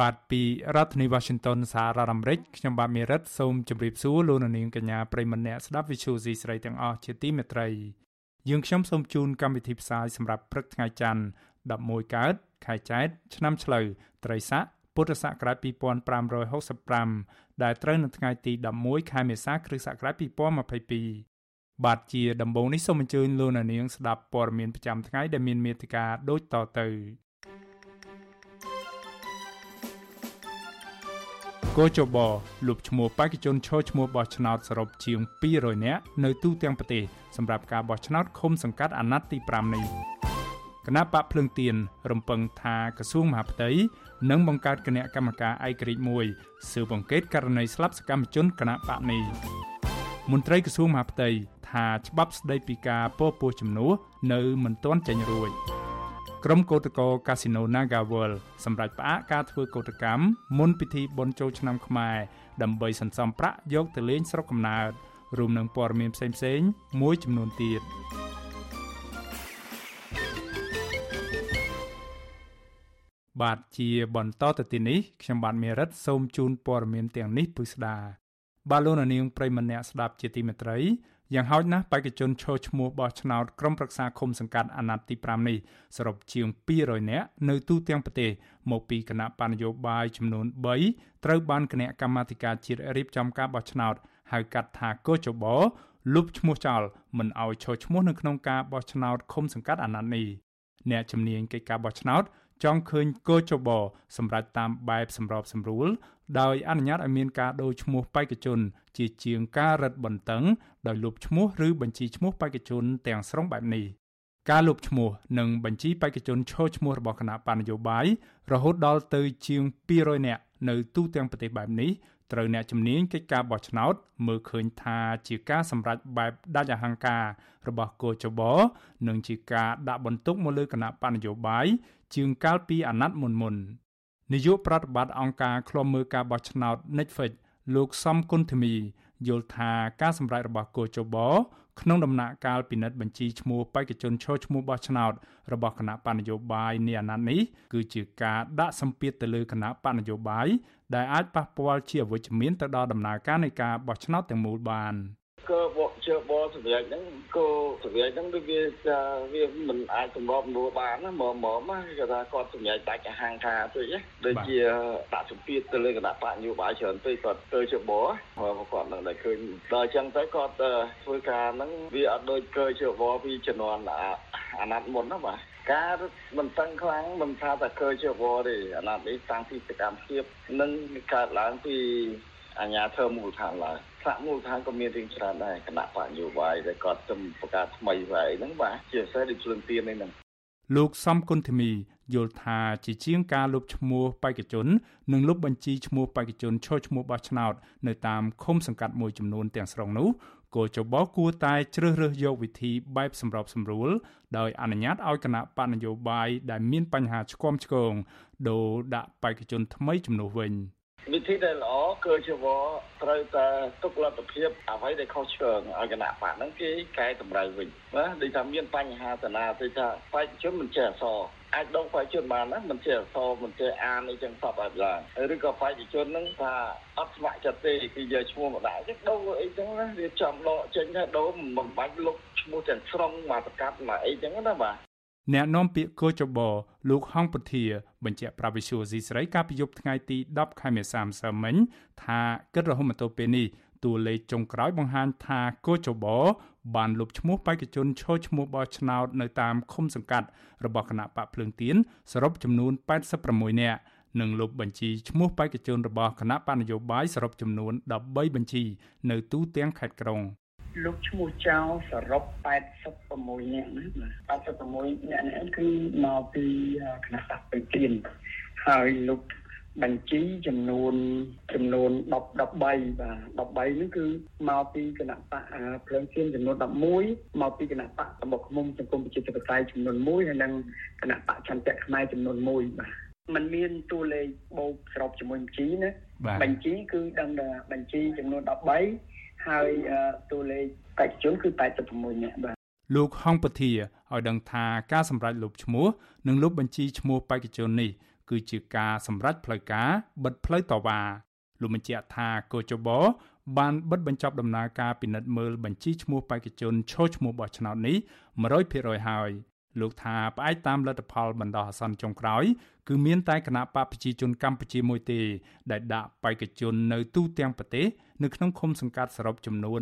បាទពីរដ្ឋធានី Washington សហរដ្ឋអាមេរិកខ្ញុំបាទមេរិតសូមជម្រាបសួរលោកអ្នកនាងកញ្ញាប្រិមម្នាក់ស្ដាប់ Vithu Azisari ទាំងអស់ជាទីមេត្រីយើងខ្ញុំសូមជូនកម្មវិធីផ្សាយសម្រាប់ព្រឹកថ្ងៃច័ន្ទ11កើតខែចែកឆ្នាំឆ្លូវត្រីស័កពុទ្ធសករាជ2565ដែលត្រូវនៅថ្ងៃទី11ខែមេសាគ្រិស្តសករាជ2022បាទជាដំបូងនេះសូមអញ្ជើញលោកអ្នកនាងស្ដាប់ព័ត៌មានប្រចាំថ្ងៃដែលមានមេត្តាដូចតទៅ គោចបលុបឈ្មោះបេក្ខជនឈរឈ្មោះបោះឆ្នោតសរុបជាង200នាក់នៅទូទាំងប្រទេសសម្រាប់ការបោះឆ្នោតឃុំសង្កាត់អាណត្តិទី5នេះគណៈបកភ្លើងទៀនរំពឹងថាក្រសួងមហាផ្ទៃនឹងបង្កើតគណៈកម្មការឯករាជ្យមួយស៊ើបអង្កេតករណីស្លាប់សកម្មជនគណៈបកនេះមន្ត្រីក្រសួងមហាផ្ទៃថាច្បាប់ស្តីពីការពោពោះជំនួសនៅមិនទាន់ចេញរួច ក្រុមកោតក្រកាស៊ីណូ Naga World សម្រាប់ផ្អាកការធ្វើកោតកម្មមុនពិធីបុណ្យចូលឆ្នាំខ្មែរដើម្បីសន្សំប្រាក់យកទៅលេងស្រុកកំណើតរួមនឹងព័ត៌មានផ្សេងៗមួយចំនួនទៀតបាទជាបន្តទៅទីនេះខ្ញុំបាទមេរិតសូមជូនព័ត៌មានទាំងនេះពិស្ដាបាទលោកនាងប្រិមម្នាក់ស្ដាប់ជាទីមេត្រី យ៉ាងហោចណាស់បេក្ខជនឈរឈ្មោះបោះឆ្នោតក្រុមប្រឹក្សាឃុំសង្កាត់អាណត្តិទី5នេះសរុបជាង200នាក់នៅទូទាំងប្រទេសមកពីគណៈបញ្ញយោបាយចំនួន3ត្រូវបានគណៈកម្មាធិការជាតិរៀបចំការបោះឆ្នោតហៅកាត់ថាកោចបលុបឈ្មោះចោលមិនឲ្យឈរឈ្មោះនៅក្នុងការបោះឆ្នោតឃុំសង្កាត់អាណត្តិនេះអ្នកជំនាញកិច្ចការបោះឆ្នោត ចង់ឃើញកោចបសម្រាប់តាមបែបសម្របសម្រួល ដោយអនុញ្ញាតឲ្យមានការដូរឈ្មោះបេក្ខជន ជាជាងការរឹតបន្តឹងដោយលុបឈ្មោះឬបញ្ជីឈ្មោះបេក្ខជនទាំងស្រុងបែបនេះការលុបឈ្មោះនិងបញ្ជីបេក្ខជនឈរឈ្មោះរបស់គណៈបញ្ញយោបាយរហូតដល់ទៅជាង200នាក់នៅទូទាំងប្រទេសបែបនេះត្រូវអ្នកជំនាញកិច្ចការបោះឆ្នោតមើលឃើញថាជាការសម្រេចបែបដាច់អហង្ការរបស់គោចបនិងជាការដាក់បន្ទុកមកលើគណៈបញ្ញយោបាយ ជាងកាលពីអាណត្តិមុនមុននាយកប្រតិបត្តិអង្គការឃ្លាំមើលការបោះឆ្នោត Netflix លោកសំគុណធីមីយល់ថាការសម្រេចរបស់គូចបក្នុងដំណាក់កាលពិនិត្យបញ្ជីឈ្មោះបេក្ខជនឈរឈ្មោះបោះឆ្នោតរបស់គណៈបញ្ញយោបាយនាអាណត្តិនេះគឺជាការដាក់សម្ពាធទៅលើគណៈបញ្ញយោបាយដែលអាចប៉ះពាល់ជាអវិជ្ជមានទៅដល់ដំណើរការនៃការបោះឆ្នោតទាំងមូលបាន។ ក៏បកជើបសម្រាប់ហ្នឹងក៏សម្រាប់ហ្នឹងដូចវាវាមិនអាចសម្របនួបានណាមកមកណាគេថាគាត់សម្រាប់ដាច់អាហាងថាពេកដូចជាដាក់សម្ពាធទៅលើគណៈបកនយោបាយច្រើនពេកគាត់ទៅជើបគាត់នឹងតែឃើញដល់អញ្ចឹងទៅគាត់ធ្វើការហ្នឹងវាអត់ដូចកើជើបពីជំនាន់អាណត្តិមុនណាបាទការមិនតឹងខ្លាំងមិនថាតែកើជើបទេអាណត្តិនេះតាំងពីសកម្មភាពនឹងកើតឡើងពីអាញាធើមូលដ្ឋានឡើយ ថ្នាក់មូលដ្ឋានក៏មានរៀងច្រើនដែរគណៈបញ្ញយោបាយដែលគាត់ជំបង្កើតថ្មី vậy ហ្នឹងបាទជាពិសេសដូចភ្លើងទៀនហ្នឹងលោកសំគុណធីមីយល់ថាជាជាងការលុបឈ្មោះបេក្ខជន និងលុបបញ្ជីឈ្មោះបេក្ខជនឈរឈ្មោះបោះឆ្នោតនៅតាមឃុំសង្កាត់មួយចំនួនទាំងស្រុងនោះគោចបគួរតែជ្រើសរើសយកវិធីបែបសម្របសម្រួលដោយអនុញ្ញាតឲ្យគណៈបញ្ញយោបាយដែលមានបញ្ហាឆ្គាំឆ្គងដូរដាក់បេក្ខជនថ្មីចំនួនវិញ។ វិធីដែលល្អគឺជាវត្រូវតែទុកលទ្ធភាពអ្វីដែលខុសឆ្គងឲ្យគណៈបកហ្នឹងគេកែតម្រូវវិញណាដូចថាមានបញ្ហាតាណាទៅថាបេក្ខជនមិនចេះអសអាចដងបេក្ខជនបានណាមិនចេះអសមិនចេះអានអីចឹងសពឲ្យឡើងឬក៏បេក្ខជនហ្នឹងថាអត់ស្ម័គ្រចិត្តទេគឺយកឈ្មោះមកដាក់ចឹងដូរអីចឹងណាវាចំដកចេញថាដូរមិនបាច់លុបឈ្មោះទាំងស្រុងមកប្រកាសមកអីចឹងណាបាទ អ្នកនាំពាក្យកោចបលោកហងពធា បញ្ជាក់ប្រាប់វិសុយស៊ីស្រីកាលពីយប់ថ្ងៃទី10ខែមេសាម្សិលមិញថាគិតរហូតមកទល់ពេលនេះតួលេខចុងក្រោយបង្ហាញថាកោចបបានលុបឈ្មោះបេក្ខជនឈរឈ្មោះបោះឆ្នោតនៅតាមឃុំសង្កាត់របស់គណៈបកភ្លើងទៀនសរុបចំនួន86នាក់និងលុបបញ្ជីឈ្មោះបេក្ខជនរបស់គណៈបកនយោបាយសរុបចំនួន13បញ្ជី នៅទូទាំងខេត្តក្រុង លោកឈ្មោះចៅសរុប86នាក់ណា86នាក់នេះគឺមកពីគណៈបកពេជ្រហើយលោកបញ្ជីចំនួនចំនួន10 13បាទ13ហ្នឹងគឺមកពីគណៈបកភ្លើងទៀនចំនួន11មកពីគណៈបកសម្បុកឃុំសង្គមប្រជាធិបតេយ្យចំនួន1ហើយនិងគណៈបកឆន្ទៈខ្មែរចំនួន1បាទมันមានតួលេខបូកសរុបជាមួយបញ្ជីណាបញ្ជីគឺដឹងថាបញ្ជីចំនួន13 ហើយតួលេខបេក្ខជនគឺ86នាក់បាទលោកហងពធាឲ្យដឹងថាការសម្រេចលុបឈ្មោះនិងលុបបញ្ជីឈ្មោះបេក្ខជននេះគឺជាការសម្រេចផ្លូវការបិទផ្លូវតវ៉ាលោកបញ្ជាក់ថាកោចបបានបិទបញ្ចប់ដំណើរការពិនិត្យមើលបញ្ជីឈ្មោះបេក្ខជនឈរឈ្មោះបោះឆ្នោតនេះ100%ហើយលោកថាផ្អែកតាមលទ្ធផលបណ្ដោះអាសន្នចុងក្រោយគឺមានតែគណៈបកប្រជាជនកម្ពុជាមួយទេដែលដាក់បេក្ខជននៅទូទាំងប្រទេស នៅក្នុងឃុំសង្កាត់សរុបចំនួន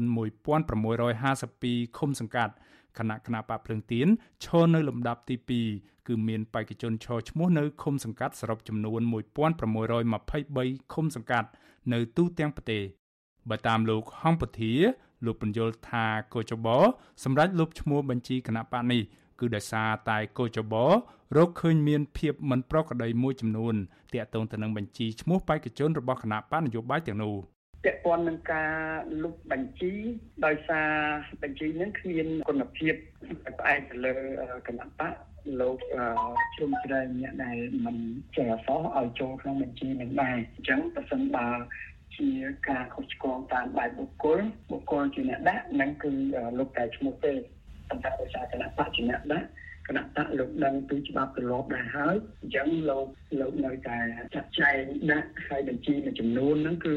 1652ឃុំសង្កាត់គណៈគណៈបកភ្លើងទៀនឈរនៅលំដាប់ទី2គឺមានបេក្ខជនឈរឈ្មោះនៅឃុំសង្កាត់សរុបចំនួន1623ឃុំសង្កាត់នៅទូទាំងប្រទេសបើតាមលោកហំពធាលោកបញ្យលថាកោចបសម្រាប់លុបឈ្មោះបញ្ជីគណៈបកនេះគឺដោយសារតែកោចបរកឃើញមានភាពមិនប្រក្រតីមួយចំនួនតាក់ទងទៅនឹងបញ្ជីឈ្មោះបេក្ខជនរបស់គណៈបកនយោបាយទាំងនោះ ពាក់ព័ន្ធនឹងការលុបបញ្ជីដោយសារបញ្ជីនឹងគ្មានគុណភាពផ្អែកទៅលើគណៈបកលោកជ្រុំជ្រែងអ្នកដែលមិនចេះអសោះឲ្យចូលក្នុងបញ្ជីនឹងដែរអញ្ចឹងប្រសិនបើជាការខុសឆ្គងតាមបែបបុគ្គលបុគ្គលជាអ្នកដាក់នឹងគឺលោកតែឈ្មោះទេប៉ុន្តែដោយសារគណៈបកជាអ្នកដាក់គណៈបកលោកដឹងពីច្បាប់ទម្លាប់ដែរហើយអញ្ចឹងលោកលោកនៅតែចាត់ចែងដាក់ហើយបញ្ជីមួយចំនួនហ្នឹងគឺ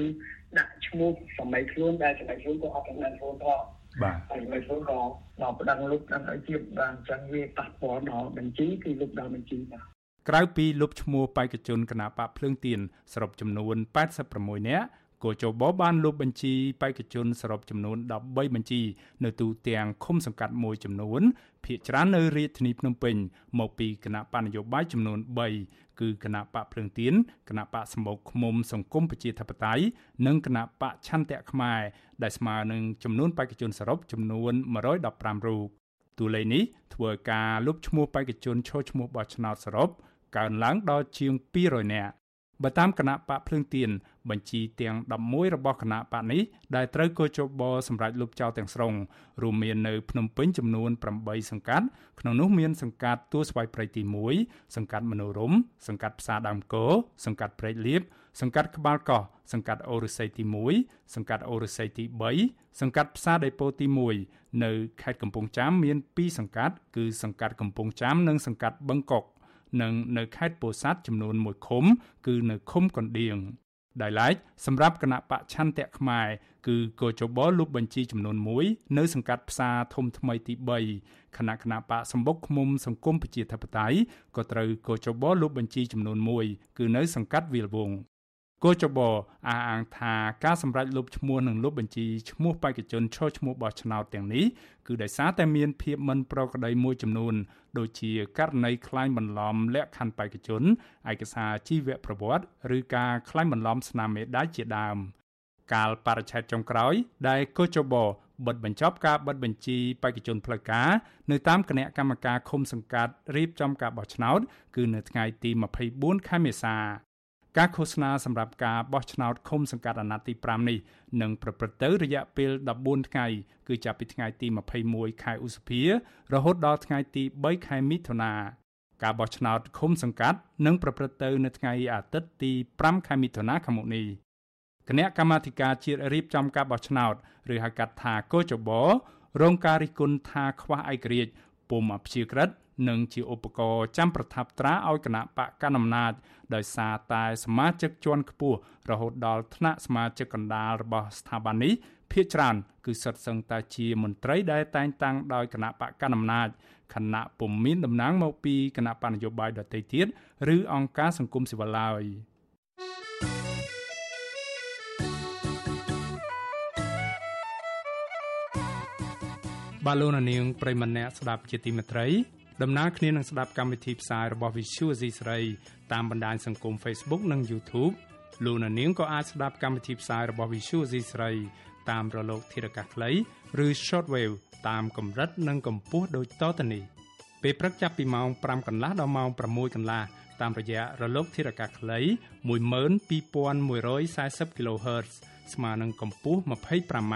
ដាក់ឈ្មោះសម័យខ្លួនដែលសម័យខ្លួនក៏អត់ដឹងខ្លួនផងបាទហើយសម័យខ្លួនក៏ដល់ប្តឹងលោកដឹងឲ្យជាបានអញ្ចឹងវាប៉ះពាល់ដល់បញ្ជីគឺលោកដល់បញ្ជីបាទក្រៅពីលុបឈ្មោះបេក្ខជនគណៈបកភ្លើងទៀនសរុបចំនួន86នាក់គោចបបានលុបបញ្ជីបេក្ខជនសរុបចំនួន13បញ្ជី នៅទូទាំងឃុំសង្កាត់មួយចំនួន ភាគច្រើននៅរាជធានីភ្នំពេញមកពីគណៈបកនយោបាយចំនួន3 គឺគណៈបកភ្លើងទៀនគណៈបកសម្បូរឃុំសង្គមប្រជាធិបតេយ្យនិងគណៈបកឆន្ទៈខ្មែរដែលស្មើនឹងចំនួនបេក្ខជនសរុបចំនួន115រូបតួលេខនេះធ្វើឲ្យការលុបឈ្មោះបេក្ខជនឈរឈ្មោះបោះឆ្នោតសរុបកើនឡើងដល់ជាង200នាក់ បើតាមគណៈបកភ្លើងទៀនបញ្ជីទាំង11របស់គណៈបកនេះដែលត្រូវកោជបសម្រាប់លុបចោលទាំងស្រុងរួមមាននៅភ្នំពេញចំនួន8សង្កាត់ក្នុងនោះមានសង្កាត់ទួស្វាយព្រៃទី1សង្កាត់មនោរមសង្កាត់ផ្សារដើមកោសង្កាត់ព្រែកលៀបសង្កាត់ក្បាលកោះសង្កាត់អូរស័យទី1សង្កាត់អូរស័យទី3សង្កាត់ផ្សារដេប៉ូទី1នៅខេត្តកំពង់ចាមមាន2សង្កាត់គឺសង្កាត់កំពង់ចាមនិងសង្កាត់បឹងកុក និងនៅខេត្តពោធិ៍សាត់ចំនួន1ឃុំ គឺនៅឃុំកណ្ដៀងដោយឡែកសម្រាប់គណៈបកឆន្ទៈខ្មែរគឺកោចបលុបបញ្ជីចំនួន1នៅសង្កាត់ផ្សារធំថ្មីទី3គណៈគណៈបកសម្បុកឃុំសង្គមប្រជាធិបតេយ្យក៏ត្រូវកោចបលុបបញ្ជីចំនួន1គឺនៅសង្កាត់វាលវងគូចបអះអាងថាការសម្រេចលុបឈ្មោះនិងលុបបញ្ជីឈ្មោះបេក្ខជនឈរឈ្មោះបោះឆ្នោតទាំងនេះគឺដោយសារតែមានភាពមិនប្រក្រតីមួយចំនួន ដូចជាករណីក្លែងបន្លំលក្ខខណ្ឌបេក្ខជនឯកសារជីវប្រវត្តិឬការក្លែងបន្លំស្នាមមេដាយជាដើមកាលបរិច្ឆេទចុងក្រោយ ដែលកូចបបិទបញ្ចប់ការបិទបញ្ជីបេក្ខជនផ្លូវការនៅតាមគណៈកម្មការឃុំសង្កាត់រៀបចំការបោះឆ្នោត គឺនៅថ្ងៃទី24ខែមេសា ការឃោសនាសម្រាប់ការបោះឆ្នោតឃុំសង្កាត់អាណត្តិទី5នេះនឹងប្រព្រឹត្តទៅរយៈពេល14ថ្ងៃគឺចាប់ពីថ្ងៃទី21ខែឧសភា រហូតដល់ថ្ងៃទី3ខែមិថុនាការបោះឆ្នោតឃុំសង្កាត់នឹងប្រព្រឹត្តទៅនៅថ្ងៃអាទិត្យទី5ខែមិថុនាខាងមុខនេះគណៈកម្មាធិការជាតិរៀបចំការបោះឆ្នោតឬហៅកាត់ថាកោចបរងការរិះគន់ថាខ្វះឯករាជ្យពុំអព្យាក្រឹត និងជាឧបករណ៍ចាំប្រថាប់ត្រាឲ្យគណៈបកកណ្ដាលអំណាចដោយសារតែសមាជិកជាន់ខ្ពស់រហូតដល់ថ្នាក់សមាជិកកណ្ដាលរបស់ស្ថាប័ននេះភាគច្រើនគឺសិតសឹងតែជាមន្ត្រីដែលតែងតាំងដោយគណៈបកកណ្ដាលអំណាចគណៈពុំមានតំណែងមកពីគណៈបកនយោបាយដទៃទៀតឬអង្គការសង្គមស៊ីវិលឡើយបាឡូណានាងប្រិមម្នាក់ស្ដាប់ជាទីមេត្រី ដំណើរគ្នានឹងស្ដាប់កម្មវិធីផ្សាយរបស់ Visual C ស្រីតាមបណ្ដាញសង្គម Facebook និង YouTube លោកនាងក៏អាចស្ដាប់កម្មវិធីផ្សាយរបស់ Visual C ស្រីតាមរលកធារកាសខ្លីឬ Shortwave តាមកម្រិតនិងកម្ពស់ដូចតទៅនេះពេលព្រឹកចាប់ពីម៉ោង5កន្លះដល់ម៉ោង6កន្លះតាមរយៈរលកធារកាសខ្លី12140 kHz ស្មើនឹងកម្ពស់ 25m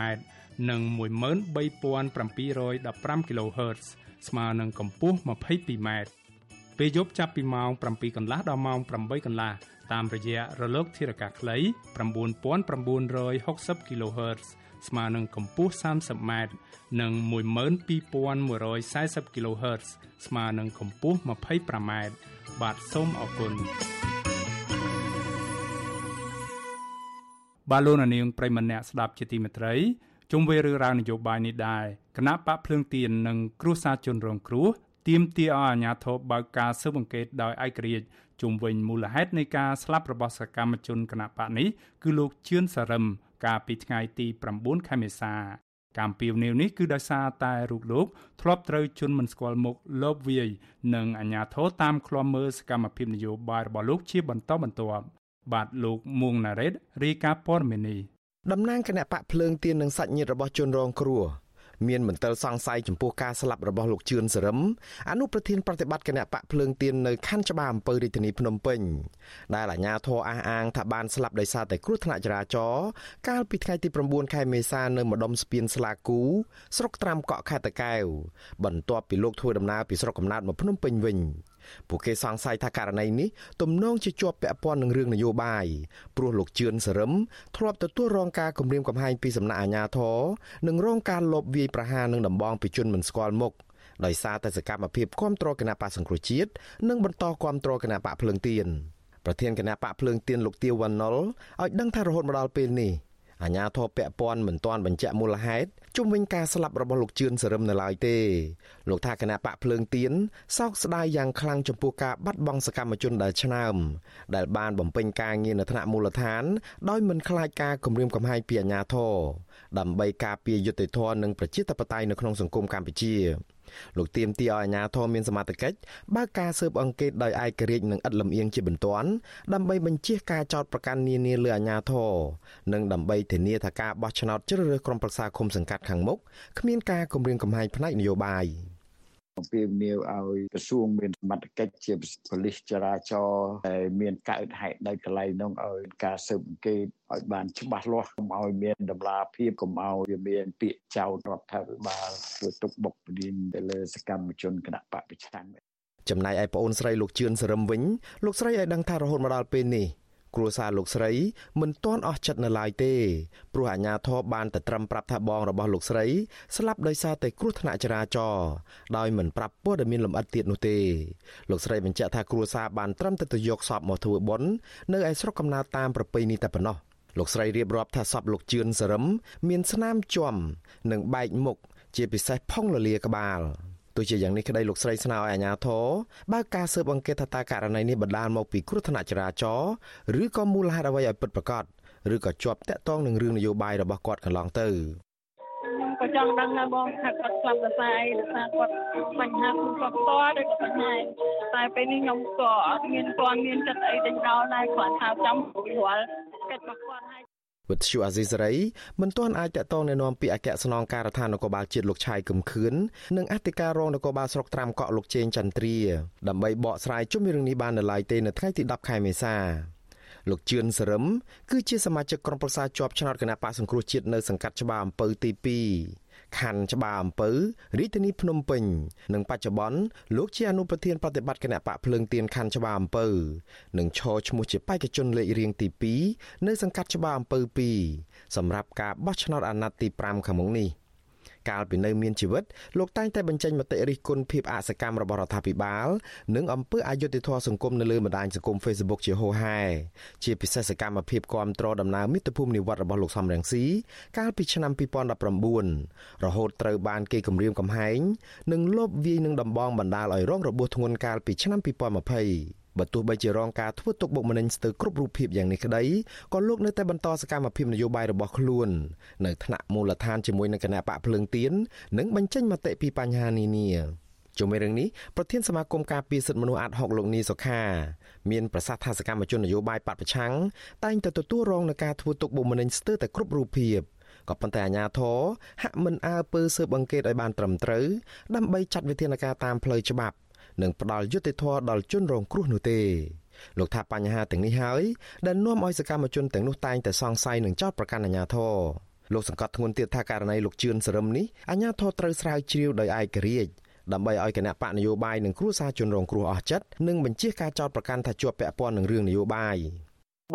និង13715 kHz ស្មើនឹងកម្ពស់ 22m ពេលយប់ចាប់ពីម៉ោង7កន្លះដល់ម៉ោង8កន្លះតាមរយៈរលកធារកាសខ្លី9960 kHz ស្មើនឹងកម្ពស់ 30m និង12140 kHz ស្មើនឹងកម្ពស់ 25m បាទសូមអរគុណបាឡូណានាងប្រិមម្នាក់ស្ដាប់ជាទីមេត្រី ជុំវិញរឿងរ៉ាវនយោបាយនេះដែរគណៈបកភ្លើងទៀននិងគ្រួសារជនរងគ្រោះទាមទារឲ្យអាជ្ញាធរបើកការស៊ើបអង្កេតដោយឯករាជ្យជុំវិញមូលហេតុនៃការស្លាប់របស់សកម្មជនគណៈបកនេះគឺលោកជឿនសារឹមកាលពីថ្ងៃទី9ខែមេសាកម្មពីវនីវនេះគឺដោយសារតែរូបលោក ធ្លាប់ត្រូវជន់មិនស្គាល់មុខលបវាយនិងអាជ្ញាធរតាមឃ្លាំមើលសកម្មភាពនយោបាយរបស់លោកជាបន្តបន្ទាប់បាទលោកមួងណារ៉េតរាយការណ៍ព័ត៌មាននេះ តំណាងគណៈបកភ្លើងទៀននិងសាច់ញាតិរបស់ជនរងគ្រោះមានមន្ទិលសង្ស័យចំពោះការស្លាប់របស់លោកជឿនសរឹមអនុប្រធានប្រតិបត្តិគណៈបកភ្លើងទៀននៅខណ្ឌច្បារអំពើរាជធានីភ្នំពេញដែលអាជ្ញាធរអះអាងថាបានស្លាប់ដោយសារតែគ្រោះថ្នាក់ចរាចរណ៍កាលពីថ្ងៃទី9ខែមេសានៅម្ដុំស្ពានស្លាគូស្រុកត្រាំកក់ខេត្តតាកែវបន្ទាប់ពីលោកធ្វើដំណើរពីស្រុកកំណើតមកភ្នំពេញវិញ ពួកគេសង្ស័យថាករណីនេះទំនងជាជាប់ពាក់ព័ន្ធនឹងរឿងនយោបាយព្រោះលោកជឿនសរឹមធ្លាប់ទទួលរងការគំរាមកំហែងពីសំណាក់អាជ្ញាធរនិងរងការលបវាយប្រហារនឹងដំបងពីជនមិនស្គាល់មុខដោយសារតែសកម្មភាពគ្រប់គ្រងគណៈបកសង្គ្រោះជាតិនិងបន្តគ្រប់គ្រងគណៈបកភ្លើងទៀនប្រធានគណៈបកភ្លើងទៀនលោកទាវវណ្ណុលឲ្យដឹងថារហូតមកដល់ពេលនេះ អាញាធរពពាន់មិនទាន់បញ្ជាក់មូលហេតុជុំវិញការស្លាប់របស់លោកជឿនសរឹមនៅឡើយទេលោកថាគណៈបកភ្លើងទៀនសោកស្ដាយយ៉ាងខ្លាំងចំពោះការបាត់បង់សកម្មជនដែលឆ្នើមដែលបានបំពេញការងារនៅថ្នាក់មូលដ្ឋាន ដោយមិនខ្លាចការគំរាមកំហែងពីអាជ្ញាធរដើម្បីការពារយុត្តិធម៌និងប្រជាធិបតេយ្យនៅក្នុងសង្គមកម្ពុជា លោកទៀមទីឲ្យអាជ្ញាធរមានសមត្ថកិច្ចបើកការស៊ើបអង្កេតដោយឯករាជ្យនិងឥតលំអៀងជាបន្ទាន់ដើម្បីបញ្ជៀសការចោទប្រកាន់នានាលើអាជ្ញាធរនិងដើម្បីធានាថាការបោះឆ្នោតជ្រើសរើសក្រុមប្រឹក្សាគុំសង្កាត់ខាងមុខគ្មានការគំរាមកំហែងផ្នែកនយោបាយ អំពាវនាវឲ្យក្រសួងមានសមត្ថកិច្ចជាប៉ូលីសចរាចរណ៍ដែលមានកើតហេតុនៅកន្លែងនោះឲ្យការស៊ើបអង្កេតឲ្យបានច្បាស់លាស់កុំឲ្យមានដំណាភាពកុំឲ្យវាមានពាក្យចោទរដ្ឋាភិបាលធ្វើទុកបុកម្នេញទៅលើសកម្មជនគណៈបកប្រឆាំងចំណែកឯប្អូនស្រីលោកជឿនសរឹមវិញលោកស្រីឲ្យដឹងថារហូតមកដល់ពេលនេះ គ្រួសារលោកស្រីមិនទាន់អស់ចិត្តនៅឡើយទេព្រោះអាជ្ញាធរបានតែត្រឹមប្រាប់ថាបងរបស់លោកស្រីស្លាប់ដោយសារតែគ្រោះថ្នាក់ចរាចរណ៍ដោយមិនប្រាប់ព័ត៌មានលម្អិតទៀតនោះទេលោកស្រីបញ្ជាក់ថាគ្រួសារបានត្រឹមតែទៅយកសពមកធ្វើបុណ្យនៅឯស្រុកកំណើតតាមប្រពៃណីតែប៉ុណ្ណោះលោកស្រីរៀបរាប់ថាសពលោកជឿនសរឹមមានស្នាមជាំនិងបែកមុខជាពិសេសផុងលលាក្បាល ទោះជាយ៉ាងនេះក្តីលោកស្រីស្នើឲ្យអាជ្ញាធរបើកការស៊ើបអង្កេតថាតើករណីនេះបណ្ដាលមកពីគ្រោះថ្នាក់ចរាចរណ៍ឬក៏មូលហេតុអ្វីឲ្យពិតប្រាកដឬក៏ជាប់តាក់ទងនឹងរឿងនយោបាយរបស់គាត់កន្លងទៅខ្ញុំក៏ចង់ដឹងដែរបងថាគាត់ស្លាប់ដោយសារអីដោយសារគាត់បញ្ហាខ្លួនគាត់ផ្ទាល់ដូចបញ្ហាតែពេលនេះខ្ញុំក៏អត់មានព័ន្ធមានចិត្តអីទាំងដល់ដែរគ្រាន់ថាចាំរាល់កិច្ចរបស់គាត់ឲ្យ វិទ្យុអាស៊ីសេរីមិនទាន់អាចតកតងណែនាំពីអគ្គស្នងការដ្ឋាននគរបាលជាតិលោកឆាយកឹមខឿននិងអធិការរងនគរបាលស្រុកត្រាំកក់លោកជេងចន្ទ្រាដើម្បីបកស្រាយជុំវិញរឿងនេះបាននៅឡើយទេនៅថ្ងៃទី10ខែមេសាលោកជឿនសរឹមគឺជាសមាជិកក្រុមប្រឹក្សាជាប់ឆ្នោតគណៈបកសង្គ្រោះជាតិនៅសង្កាត់ច្បារអំពៅទី2 ខណ្ឌច្បារអំពៅរាជធានីភ្នំពេញនិងបច្ចុប្បន្នលោកជាអនុប្រធានប្រតិបត្តិគណៈបកភ្លើងទៀនខណ្ឌច្បារអំពៅនិងឈរឈ្មោះជាបេក្ខជនលេខរៀងទី2នៅសង្កាត់ច្បារអំពៅ2សម្រាប់ការបោះឆ្នោតអាណត្តិទី5ខាងមុខនេះ។ កាលពីនៅមានជីវិតលោកតែងតែបញ្ចេញមតិរិះគន់ភាពអសកម្មរបស់រដ្ឋាភិបាលនិងអំពើអយុត្តិធម៌សង្គមនៅលើបណ្ដាញសង្គម Facebook ជាហូរហែជាពិសេសសកម្មភាពគ្រប់គ្រងដំណើរមាតុភូមិនិវត្តរបស់លោកសំរងស៊ីកាលពីឆ្នាំ2019រហូតត្រូវបានគេគំរាមកំហែងនិងលបវាយនឹងដំបងបណ្ដាលឲ្យរងរបួសធ្ងន់កាលពីឆ្នាំ2020 បើទោះបីជារងការធ្វើទុកបុកម្នេញស្ទើរគ្រប់រូបភាពយ៉ាងនេះក្តីក៏លោកនៅតែបន្តសកម្មភាពនយោបាយរបស់ខ្លួននៅថ្នាក់មូលដ្ឋានជាមួយនឹងគណៈបកភ្លើងទៀននិងបញ្ចេញមតិពីបញ្ហានានាជុំវិញរឿងនេះប្រធានសមាគមការពារសិទ្ធិមនុស្សអាត់ហុកលោកនីសុខាមានប្រសាសន៍ថាសកម្មជននយោបាយបពប្រឆាំងតែងតែទទួលរងនឹងការធ្វើទុកបុកម្នេញស្ទើរតែគ្រប់រូបភាពក៏ប៉ុន្តែអាជ្ញាធរហាក់មិនអើពើស៊ើបអង្កេតឲ្យបានត្រឹមត្រូវដើម្បីចាត់វិធានការតាមផ្លូវច្បាប់ និងផ្ដល់យុត្តិធម៌ដល់ជនរងគ្រោះនោះទេលោកថាបញ្ហាទាំងនេះហើយដែលនាំឲ្យសកម្មជនទាំងនោះតែងតែសង្ស័យនឹងចោទប្រកាន់អាជ្ញាធរលោកសង្កត់ធ្ងន់ទៀតថាករណីលោកជឿនសរឹមនេះអាជ្ញាធរត្រូវស្រាវជ្រាវដោយឯករាជ្យដើម្បីឲ្យគណៈបកនយោបាយនិងគ្រួសារជនរងគ្រោះអស់ចិត្តនិងបញ្ជាការចោទប្រកាន់ថាជាប់ពាក់ព័ន្ធនឹងរឿងនយោបាយ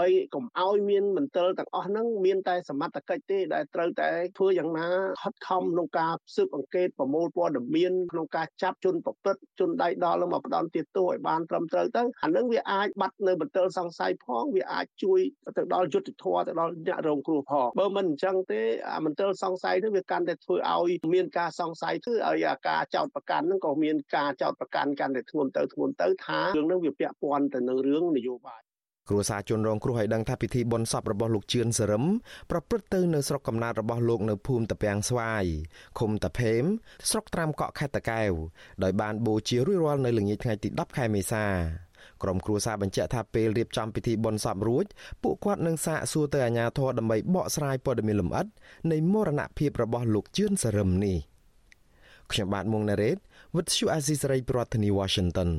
បីកុំឲ្យមានមន្ទិលទាំងអស់ហ្នឹងមានតែសមត្ថកិច្ចទេដែលត្រូវតែធ្វើយ៉ាងណាខិតខំក្នុងការស៊ើបអង្កេតប្រមូលព័ត៌មានក្នុងការចាប់ជនប្រព្រឹត្តជនដៃដល់មកផ្ដន់ទាទោសឲ្យបានត្រឹមត្រូវទៅអានឹងវាអាចបាត់នៅមន្ទិលសង្ស័យផងវាអាចជួយទៅដល់យុទ្ធធម៌ទៅដល់អ្នករងគ្រោះផងបើមិនអញ្ចឹងទេអាមន្ទិលសង្ស័យនេះវាកាន់តែធ្វើឲ្យមានការសង្ស័យធ្វើឲ្យអាការចោតប្រកាន់ហ្នឹងក៏មានការចោតប្រកាន់កាន់តែធ្ងន់ទៅធ្ងន់ទៅថារឿងហ្នឹងវាពាក់ព័ន្ធទៅនឹងរឿងនយោបាយ គ្រួសារជនរងគ្រោះឲ្យដឹងថាពិធីបុណ្យសពរបស់លោកជឿនសរឹមប្រព្រឹត្តទៅនៅស្រុកកំណើតរបស់លោកនៅភូមិតាពាំងស្វាយឃុំតាភេមស្រុកត្រាំកក់ខេត្តតាកែវដោយបានបូជារួចរាល់នៅល្ងាចថ្ងៃទី10ខែមេសាក្រុមគ្រួសារបញ្ជាក់ថាពេលរៀបចំពិធីបុណ្យសពរួចពួកគាត់នឹងសាកសួរទៅអាជ្ញាធរដើម្បីបកស្រាយព័ត៌មានលម្អិតនៃមរណភាពរបស់លោកជឿនសរឹមនេះខ្ញុំបាទមុងណារ៉េត With you Azizi Saray ប្រធានាទី Washington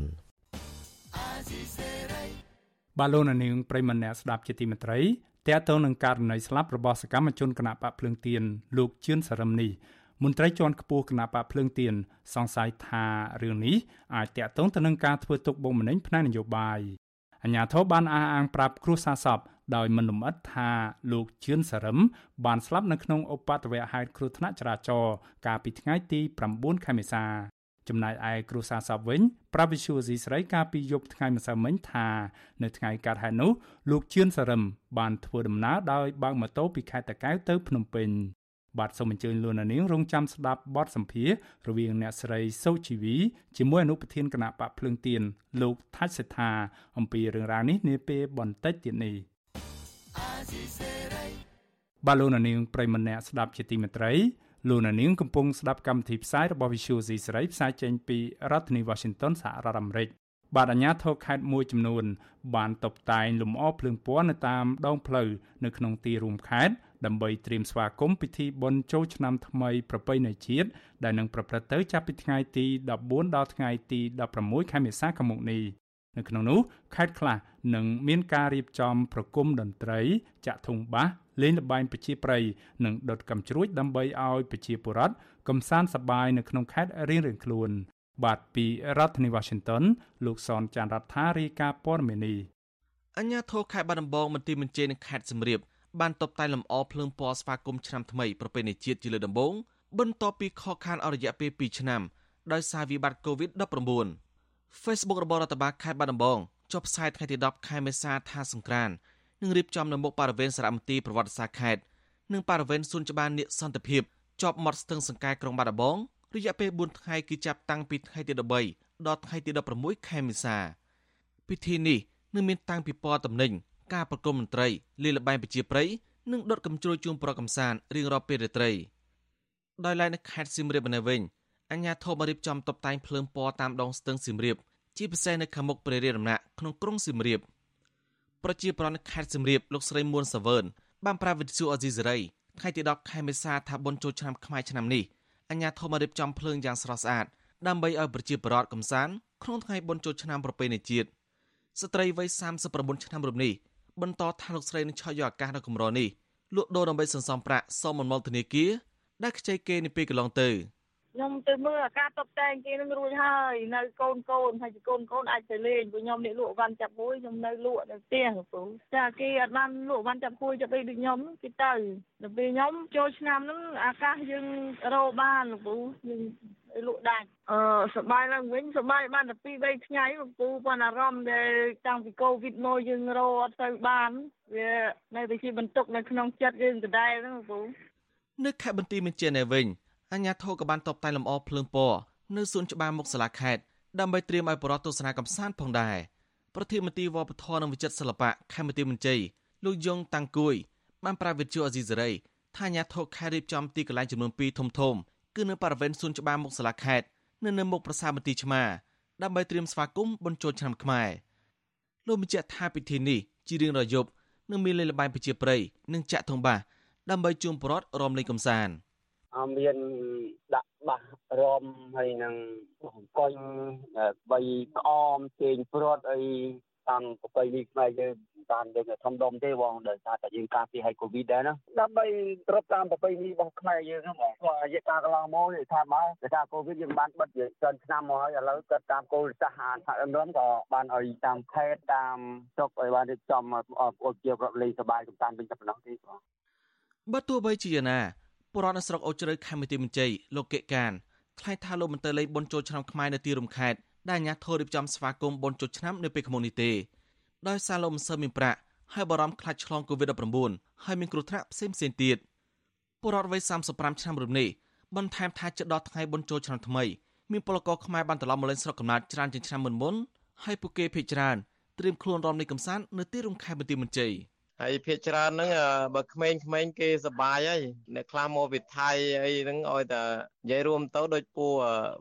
បាឡូណានីងប្រិមម្នាក់ស្ដាប់ជាទីមេត្រីតើតើនឹងករណីស្លាប់របស់សកម្មជនគណៈបកភ្លើងទៀនលោកជឿនសរឹមនេះមន្ត្រីជាន់ខ្ពស់គណៈបកភ្លើងទៀនសង្ស័យថារឿងនេះអាចតកតងទៅនឹងការធ្វើទុកបុកម្នេញផ្នែកនយោបាយអញ្ញាធិបបានអះអាងប្រាប់គ្រួសារសពដោយមិនលម្អិតថាលោកជឿនសរឹមបានស្លាប់នៅក្នុងឧបទ្ទវហេតុគ្រោះថ្នាក់ចរាចរណ៍កាលពីថ្ងៃទី9ខែមេសា ចំណែកឯគ្រូសាសពវិញប្រាប់វិសុយស៊ីស្រីកាលពីយប់ថ្ងៃម្សិលមិញថានៅថ្ងៃកើតហេតុនោះលោកជឿនសរឹមបានធ្វើដំណើរដោយបើកម៉ូតូពីខេត្តតាកែវទៅភ្នំពេញបាទសូមអញ្ជើញលោកនាងរងចាំស្ដាប់បទសម្ភាសរវាងអ្នកស្រីសូជីវីជាមួយអនុប្រធានគណៈបកភ្លើងទៀនលោកថាច់សេដ្ឋាអំពីរឿងរ៉ាវនេះនាពេលបន្តិចទៀតនេះបាទលោកនាងប្រិមម្នាក់ស្ដាប់ជាទីមេត្រី លោកនាងកំពុងស្ដាប់កម្មវិធីផ្សាយរបស់ Visual C សេរីផ្សាយចេញពីរដ្ឋធានី Washington សហរដ្ឋអាមេរិកបាទអាជ្ញាធរខេត្តមួយចំនួន បានតបតែងលម្អភ្លើងពណ៌នៅតាមដងផ្លូវនៅក្នុងទីរួមខេត្តដើម្បីត្រៀមស្វាគមន៍ពិធីបុណ្យចូលឆ្នាំថ្មីប្រពៃណីជាតិដែលនឹងប្រព្រឹត្តទៅចាប់ពីថ្ងៃទី14ដល់ថ្ងៃទី16ខែមេសាឆ្នាំនេះនៅក្នុងនោះខេត្តខ្លះនឹងមានការរៀបចំប្រគំតន្ត្រីចាក់ធុងបាស លេងល្បែងប្រជាប្រិយនិងដុតកំជ្រួចដើម្បីឲ្យប្រជាពលរដ្ឋកំសាន្តសប្បាយនៅក្នុងខេត្តរៀងៗខ្លួន បាទពីរដ្ឋធានី Washington លោកសនចាន់រដ្ឋារាយការណ៍ព័ត៌មាននេះអញ្ញាធរខេត្តបាត់ដំបងមន្ទីរមន្ត្រីនឹងខេត្តសំរៀបបានតបតែលម្អភ្លើងពណ៌ស្វាគមន៍ឆ្នាំថ្មីប្រពៃណីជាតិជាលើដំបូងបន្ទាប់ពីខកខានអស់រយៈពេល2ឆ្នាំដោយសារវិបត្តិ COVID-19 Facebook របស់រដ្ឋបាលខេត្តបាត់ដំបងចុះផ្សាយថ្ងៃទី10ខែមេសាថាសង្ក្រាន នឹងរៀបចំនៅមុខបរិវេណសារមន្ទីរប្រវត្តិសាស្ត្រខេត្តនិងបរិវេណសួនច្បារនៀកសន្តិភាពជាប់មាត់ស្ទឹងសង្កែក្រុងបាត់ដំបងរយៈពេល4ថ្ងៃគឺចាប់តាំងពីថ្ងៃទី13ដល់ថ្ងៃទី16ខែមេសាពិធីនេះនឹងមានតាំងពីពណ៌តំណែងការប្រគំមន្ត្រីលេលបែងប្រជាប្រិយនិងដុតកំជ្រួយជូនប្រកំសានរៀងរាល់ពេលរាត្រីដោយឡែកនៅខេត្តសៀមរាបនៅវិញអញ្ញាធមរៀបចំតុបតែងភ្លើងពណ៌តាមដងស្ទឹងសៀមរាបជាពិសេសនៅខាងមុខព្រះរាជដំណាក់ក្នុងក្រុងសៀមរាប ប្រជាប្រដ្ឋនៅខេត្តសៀមរាបលោកស្រីមួនសាវើនបានប្រាប់វិទ្យុអេស៊ីសេរីថ្ងៃទី10ខែមេសាថាបុណ្យចូលឆ្នាំខ្មែរឆ្នាំនេះអញ្ញាធមរៀបចំភ្លើងយ៉ាងស្រស់ស្អាតដើម្បីឲ្យប្រជាពលរដ្ឋកំសាន្តក្នុងថ្ងៃបុណ្យចូលឆ្នាំប្រពៃណីជាតិស្ត្រីវ័យ39ឆ្នាំរូបនេះបន្តថាលោកស្រីនឹងឆក់យកឱកាសដ៏កម្រនេះលក់ដូរដើម្បីសន្សំប្រាក់សមមលធនាគារដែលខ្ចីគេនាពេលកន្លងទៅ ខ្ញុំទៅមើលអាការតបតែងគេនឹងរួចហើយនៅកូនកូនហើយកូនកូនអាចទៅលេងព្រោះខ្ញុំនេះលក់វ៉ាន់ចាប់មួយខ្ញុំនៅលក់នៅផ្ទះពូចាគេអត់បានលក់វ៉ាន់ចាប់មួយចាប់អីដូចខ្ញុំគេទៅដល់ពេលខ្ញុំចូលឆ្នាំហ្នឹងអាកាសយើងរោបានពូយើងលក់ដាច់អឺសបាយឡើងវិញសបាយបានតែ2 3ថ្ងៃពូប៉ុន្តែអារម្មណ៍ដែលតាំងពីកូវីដមកយើងរោអត់ទៅបានវានៅតែជាបន្ទុកនៅក្នុងចិត្តយើងដដែលហ្នឹងពូនៅខេត្តបន្ទាយមានជ័យនៅវិញ អាជ្ញាធរក៏បានតបតែលម្អភ្លើងពណ៌នៅសួនច្បារមុខសាលាខេត្តដើម្បីត្រៀមឲ្យបរិវត្តទស្សនាកំសាន្តផងដែរប្រធានមន្ត្រីវប្បធម៌និងវិចិត្រសិល្បៈខេមរៈមន្ត្រីលោកយងតាំងគួយបានប្រាវិទ្យាអេស៊ីសេរីថាអាជ្ញាធរខេត្តរៀបចំទីកន្លែងចំនួន2ធំធំគឺនៅបរិវេណសួនច្បារមុខសាលាខេត្តនិងនៅមុខប្រាសាទមន្ទីរឆ្មាដើម្បីត្រៀមស្វាគមន៍បុណ្យចូលឆ្នាំខ្មែរលោកបញ្ជាក់ថាពិធីនេះជារៀងរាល់យប់នឹងមានលេងល្បែងប្រជាប្រិយនិងចាក់ធំបាសដើម្បីជួមប្រត់រំលេងកំសាន្ត មានដាក់ បាសរំហើយនឹងអង្គុយបីក្អមជេងព្រាត់អីតាមប្រពៃណីខ្មែរយើងតាមយើងធំដុំទេបងដោយសារតែយើងការពារឲ្យកូវីដដែរណាដើម្បីត្រប់តាមប្រពៃណីរបស់ខ្មែរយើងហ្នឹងបងព្រោះរយៈកាលកន្លងមកនេះថាមកដោយសារកូវីដយើងបានបិទយើងច្រើនឆ្នាំមកហើយឥឡូវគាត់តាមគោលសាសន៍អានរំក៏បានឲ្យតាមខេត្តតាមស្រុកឲ្យបានរៀបចំអត់ជាប្រលេងសบายកំសាន្តវិញតែប៉ុណ្ណោះទេបងបើទោះបីជាយ៉ា ងណាបុរដ្ឋនៅស្រុកអូជ្រៅខេមរៈមន្ជ័យលោកកេកានថ្លែងថាលោកមិនទៅលេងបុណ្យចូលឆ្នាំខ្មែរនៅទីរំខេត្តដែលអាជ្ញាធររៀបចំស្វាគមន៍បុណ្យចូលឆ្នាំនៅពេលខាងមុខនេះទេដោយសារលោកមិនសូវមានប្រាក់ហើយបារម្ភខ្លាចឆ្លង COVID-19 ហើយមានគ្រោះថ្នាក់ផ្សេងផ្សេងទៀតពលរដ្ឋវ័យ35ឆ្នាំរូបនេះបន្ថែមថាជិតដល់ថ្ងៃបុណ្យចូលឆ្នាំថ្មីមានពលករខ្មែរបានត្រឡប់មកលេងស្រុកកំណើតច្រើនជាងឆ្នាំមុនមុនហើយពួកគេភ័យច្រើនត្រៀមខ្លួនរំលឹកកំសាន្តនៅទីរំខែបន្ទាយមន្ជ័យ។ ហើយភាកច្រើនហ្នឹងបើក្មេងៗគេសបាយហើយអ្នកខ្លះមកវិថ័យអីហ្នឹងឲ្យតែនិយាយរួមទៅដូចពូ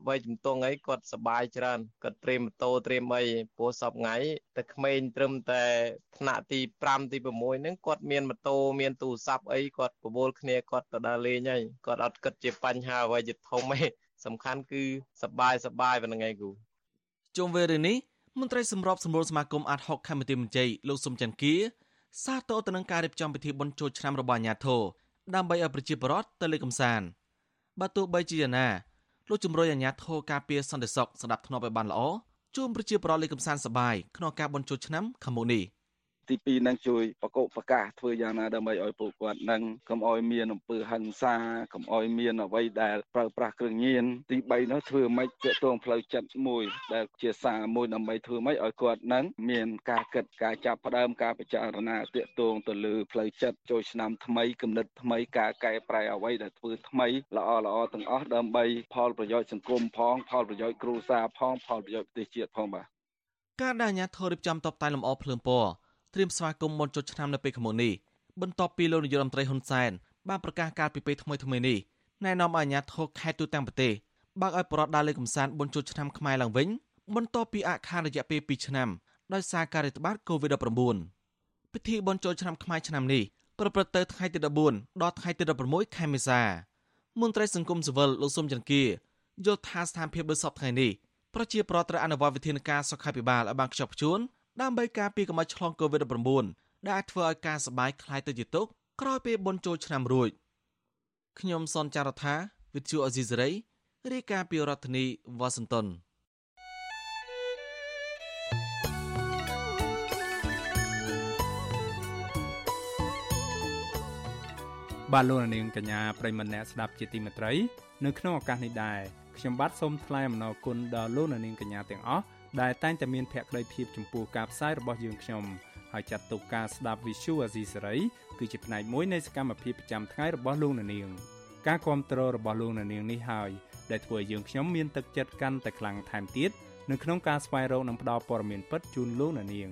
វ័យជំទង់អីគាត់សបាយច្រើនគាត់ត្រៀមម៉ូតូត្រៀមអីព្រោះសពថ្ងៃតែក្មេងត្រឹមតែថ្នាក់ទី5ទី6ហ្នឹងគាត់មានម៉ូតូមានទូរស័ព្ទអីគាត់ប្រមូលគ្នាគាត់ទៅដើរលេងហើយគាត់អត់គិតជាបញ្ហាអ្វីជាធំទេសំខាន់គឺសបាយសបាយប៉ុណ្្នឹងឯងគូជុំវិញរឿងនេះមន្ត្រីសម្របសម្រួលសមាគមអាត់ហុកខេមរៈមន្ជ័យលោកសុំច័ន្ទគា សាទរទៅនឹងការរៀបចំពិធីបុណ្យចូលឆ្នាំរបស់អាញាធរដើម្បីឲ្យប្រជាពលរដ្ឋទៅលេងកម្សាន្តបើទោះបីជាយ៉ាងណាលោកជំរុញអាញាធរការពារសន្តិសុខស្ដាប់ធ្នាប់ឲ្យបានល្អជូនប្រជាពលរដ្ឋលេងកម្សាន្តសប្បាយក្នុងការបុណ្យចូលឆ្នាំខាងមុខនេះ។ ទី2នឹងជួយបកបកាសធ្វើយ៉ាងណាដើម្បីឲ្យពួកគាត់នឹងកុំឲ្យមានអំពើហិង្សាកុំឲ្យមានអ្វីដែលប្រើប្រាស់គ្រឿងញៀនទី3នោះធ្វើម៉េចទាក់ទងផ្លូវចិត្តមួយដែលជាសារមួយដើម្បីធ្វើម៉េចឲ្យគាត់នឹងមានការគិតការចាប់ផ្ដើមការពិចារណាទាក់ទងទៅលើផ្លូវចិត្តចូលឆ្នាំថ្មីគំនិតថ្មីការកែប្រែអ្វីដែលធ្វើថ្មីល្អល្អទាំងអស់ដើម្បីផលប្រយោជន៍សង្គមផងផលប្រយោជន៍គ្រួសារផងផលប្រយោជន៍ប្រទេសជាតិផងបាទការដែលអាញាធររៀបចំតបតែលម្អភ្លើងពណ៌ ត្រៀមស្វាគមន៍មុនចុចឆ្នាំនៅពេលខាងមុខនេះបន្ទាប់ពីលោកនាយករដ្ឋមន្ត្រីហ៊ុនសែនបានប្រកាសការពីពេលថ្មីថ្មីនេះណែនាំឲ្យអាជ្ញាធរខេត្តទូទាំងប្រទេសបើកឲ្យបរិវត្តដើរលេងកម្សាន្តបុណ្យចូលឆ្នាំខ្មែរឡើងវិញបន្ទាប់ពីអាខានរយៈពេល2ឆ្នាំដោយសារការរាតត្បាត COVID-19 ពិធីបុណ្យចូលឆ្នាំខ្មែរឆ្នាំនេះប្រព្រឹត្តទៅថ្ងៃទី14ដល់ថ្ងៃទី16ខែមេសាមន្ត្រីសង្គមស៊ីវិលលោកសុំចន្ទគាយល់ថាស្ថានភាពដូចសពថ្ងៃនេះប្រជាប្រដ្ឋត្រូវអនុវត្តវិធានការសុខាភិបាលឲ្យបានខ្ជាប់ខ្ជួន ដើម្បីការពារកុំឲ្យឆ្លង COVID-19 ដែលអាចធ្វើឲ្យការសបាយคล้ายទៅជាទុកក្រោយពេលបុណ្យចូលឆ្នាំរួចខ្ញុំសនចាររថាវិទ្យុអេស៊ីសេរីរាយការណ៍ពីរដ្ឋធានីវ៉ាស៊ីនតោនបាទលោកនាងកញ្ញាប្រិមម្នាក់ស្ដាប់ជាទីមេត្រី នៅក្នុងឱកាសនេះដែរខ្ញុំបាទសូមថ្លែងអំណរគុណដល់លោកនាងកញ្ញាទាំងអស់ ដែលតែងតែមានភក្ដីភាពចំពោះការផ្សាយរបស់យើងខ្ញុំហើយចាត់ទុកការស្ដាប់ Visual Asia សេរីគឺជាផ្នែកមួយនៃសកម្មភាពប្រចាំថ្ងៃរបស់លោកអ្នកនាងការគ្រប់គ្រងរបស់លោកអ្នកនាងនេះហើយដែលធ្វើឲ្យយើងខ្ញុំមានទឹកចិត្តកាន់តែខ្លាំងថែមទៀតនៅក្នុងការស្វែងរកនិងផ្តល់ព័ត៌មានពិតជូនលោកអ្នកនាង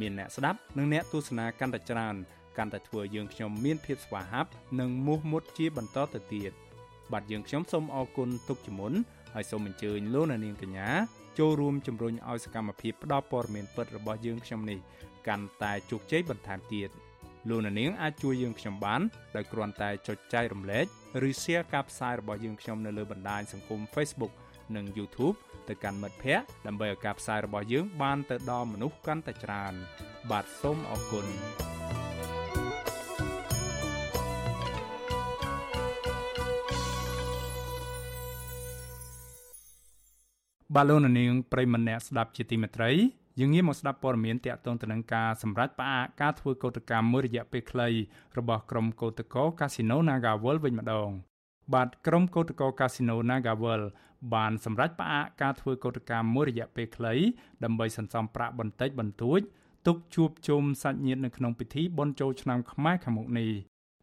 មានអ្នកស្ដាប់និងអ្នកទស្សនាកាន់តែច្រើនកាន់តែធ្វើយើងខ្ញុំមានភាពស្វាហាប់និងមោះមុតជាបន្តទៅទៀតបាទយើងខ្ញុំសូមអរគុណទុកជាមុនហើយសូមអញ្ជើញលោកអ្នកនាងកញ្ញា ចូលរួមជំរុញឲ្យសកម្មភាពផ្តល់ព័ត៌មានពិតរបស់យើងខ្ញុំនេះកាន់តែជោគជ័យបន្ថែមទៀតលោកអ្នកនាងអាចជួយយើងខ្ញុំបានដោយគ្រាន់តែចុចចែករំលែកឬ Share ការផ្សាយរបស់យើងខ្ញុំនៅលើបណ្ដាញសង្គម Facebook និង YouTube ទៅកាន់មិត្តភ័ក្តិដើម្បីឲ្យការផ្សាយរបស់យើងបានទៅដល់មនុស្សកាន់តែច្រើន បាទសូមអរគុណ បាទលោកនាងប្រិមម្នាក់ស្ដាប់ជាទីមេត្រីយើងងាកមកស្ដាប់ព័ត៌មានតាក់ទងទៅនឹងការសម្រេចផ្អាកការធ្វើកោតកម្មមួយរយៈពេលខ្លីរបស់ក្រុមកោតក្រកាស៊ីណូ Nagawal វិញម្ដង បាទក្រុមកោតក្រកាស៊ីណូ Nagawal បានសម្រេចផ្អាកការធ្វើកោតកម្មមួយរយៈពេលខ្លីដើម្បីសន្សំប្រាក់បន្តិចបន្តួចទុកជួបជុំសាច់ញាតិនៅក្នុងពិធីបុណ្យចូលឆ្នាំខ្មែរខាងមុខនេះ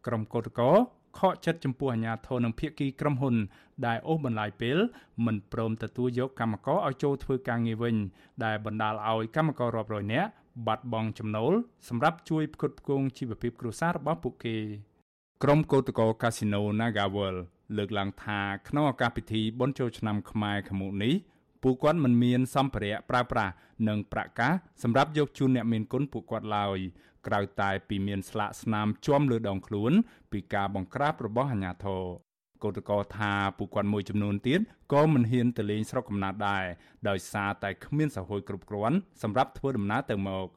ក្រុមកោតក្រ ខកចិត្តចំពោះអាញាធរនិងភៀកគីក្រុមហ៊ុន ដែលអូសបន្លាយពេលមិនព្រមទទួលយកកម្មករឲ្យចូលធ្វើការងារវិញ ដែលបណ្ដាលឲ្យកម្មកររាប់រយនាក់បាត់បង់ចំណូលសម្រាប់ជួយផ្គត់ផ្គង់ជីវភាពគ្រួសាររបស់ពួកគេក្រុមកោតក្រកាស៊ីណូ Nagawal លើកឡើងថាក្នុងឱកាសពិធីបុណ្យចូលឆ្នាំខ្មែរខាងមុខនេះពួកគាត់មិនមានសម្ភារៈប្រើប្រាស់និងប្រាក់កាសសម្រាប់យកជូនអ្នកមានគុណពួកគាត់ឡើយ ក្រៅតែពីមានស្លាកស្នាមជាំលើដងខ្លួន ពីការបង្ក្រាបរបស់អាជ្ញាធរកោតក្រថាពួកគាត់មួយចំនួនទៀតក៏មិនហ៊ានទៅលេងស្រុកកំណើតដែរដោយសារតែគ្មានសហគគ្រប់គ្រាន់សម្រាប់ធ្វើដំណើរទៅមក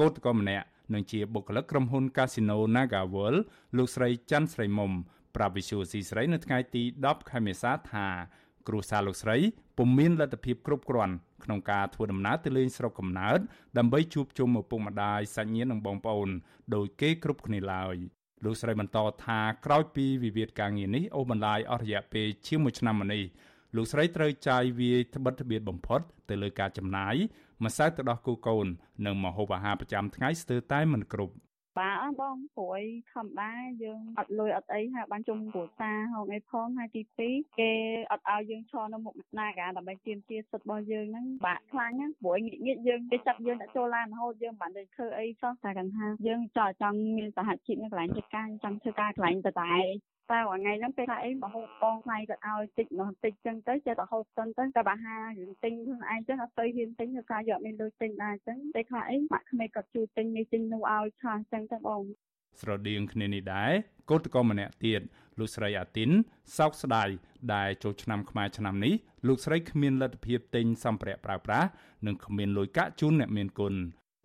កោតក្រម្នាក់នឹងជាបុគ្គលិកក្រុមហ៊ុន Casino NagaWorld លោកស្រីច័ន្ទស្រីមុំប្រាប់វិសុយស៊ីស្រីនៅថ្ងៃទី10ខែមេសាថា គ្រួសារលោកស្រីពុំមានលទ្ធភាពគ្រប់គ្រាន់ក្នុងការធ្វើដំណើរទៅលេងស្រុកកំណើតដើម្បីជួបជុំឪពុកម្ដាយសាច់ញាតិនិងបងប្អូនដោយគេគ្រប់គ្នាឡើយលោកស្រីបន្តថាក្រោយពីវិវាទការងារនេះអូបន្លាយអស់រយៈពេលជាង1ឆ្នាំមកនេះលោកស្រីត្រូវចាយវាយត្បិតត្បៀតបំផុត ទៅលើការចំណាយម្សៅទៅដោះគូកូន និងម្ហូបអាហារប្រចាំថ្ងៃស្ទើរតែមិនគ្រប់ បាទអស់បងព្រួយធម្មតាយើងអត់លុយអត់អីហើយបានជុំគ្រួសារហងអីផងហើយទី2គេអត់ឲ្យយើងឈរនៅមុខណាកាដើម្បីទាមទារសិទ្ធិរបស់យើងហ្នឹងបាក់ខ្លាញ់ណាព្រួយងាកងាកយើងគេចាប់យើងដាក់ចូលឡានរហូតយើងមិនបានធ្វើអីសោះតែគាត់ថាយើងចង់ចង់មានសហជីពនៅកន្លែងធ្វើការចង់ធ្វើការកន្លែងតតែ តែថ្ងៃហ្នឹងពេលថាអីមកហូបបងថ្ងៃគាត់ឲ្យតិចនោះតិចចឹងទៅចេះតែហូបសិនទៅតែបើហារឿងទិញខ្លួនឯងចឹងអត់ទៅហ៊ានទិញទៅការយកមានលុយទិញដែរចឹងតែខ្លះអីម៉ាក់ក្មេកគាត់ជួយទិញនេះទិញនោះឲ្យឆាចឹងទៅបងស្រដៀងគ្នានេះដែរកូនតកម្នាក់ទៀតលោកស្រីអាទីនសោកស្ដាយដែលចូលឆ្នាំខ្មែរឆ្នាំនេះលោកស្រីគ្មានលទ្ធភាពទិញសម្ភារៈប្រើប្រាស់និងគ្មានលុយកាក់ជូនអ្នកមានគុណ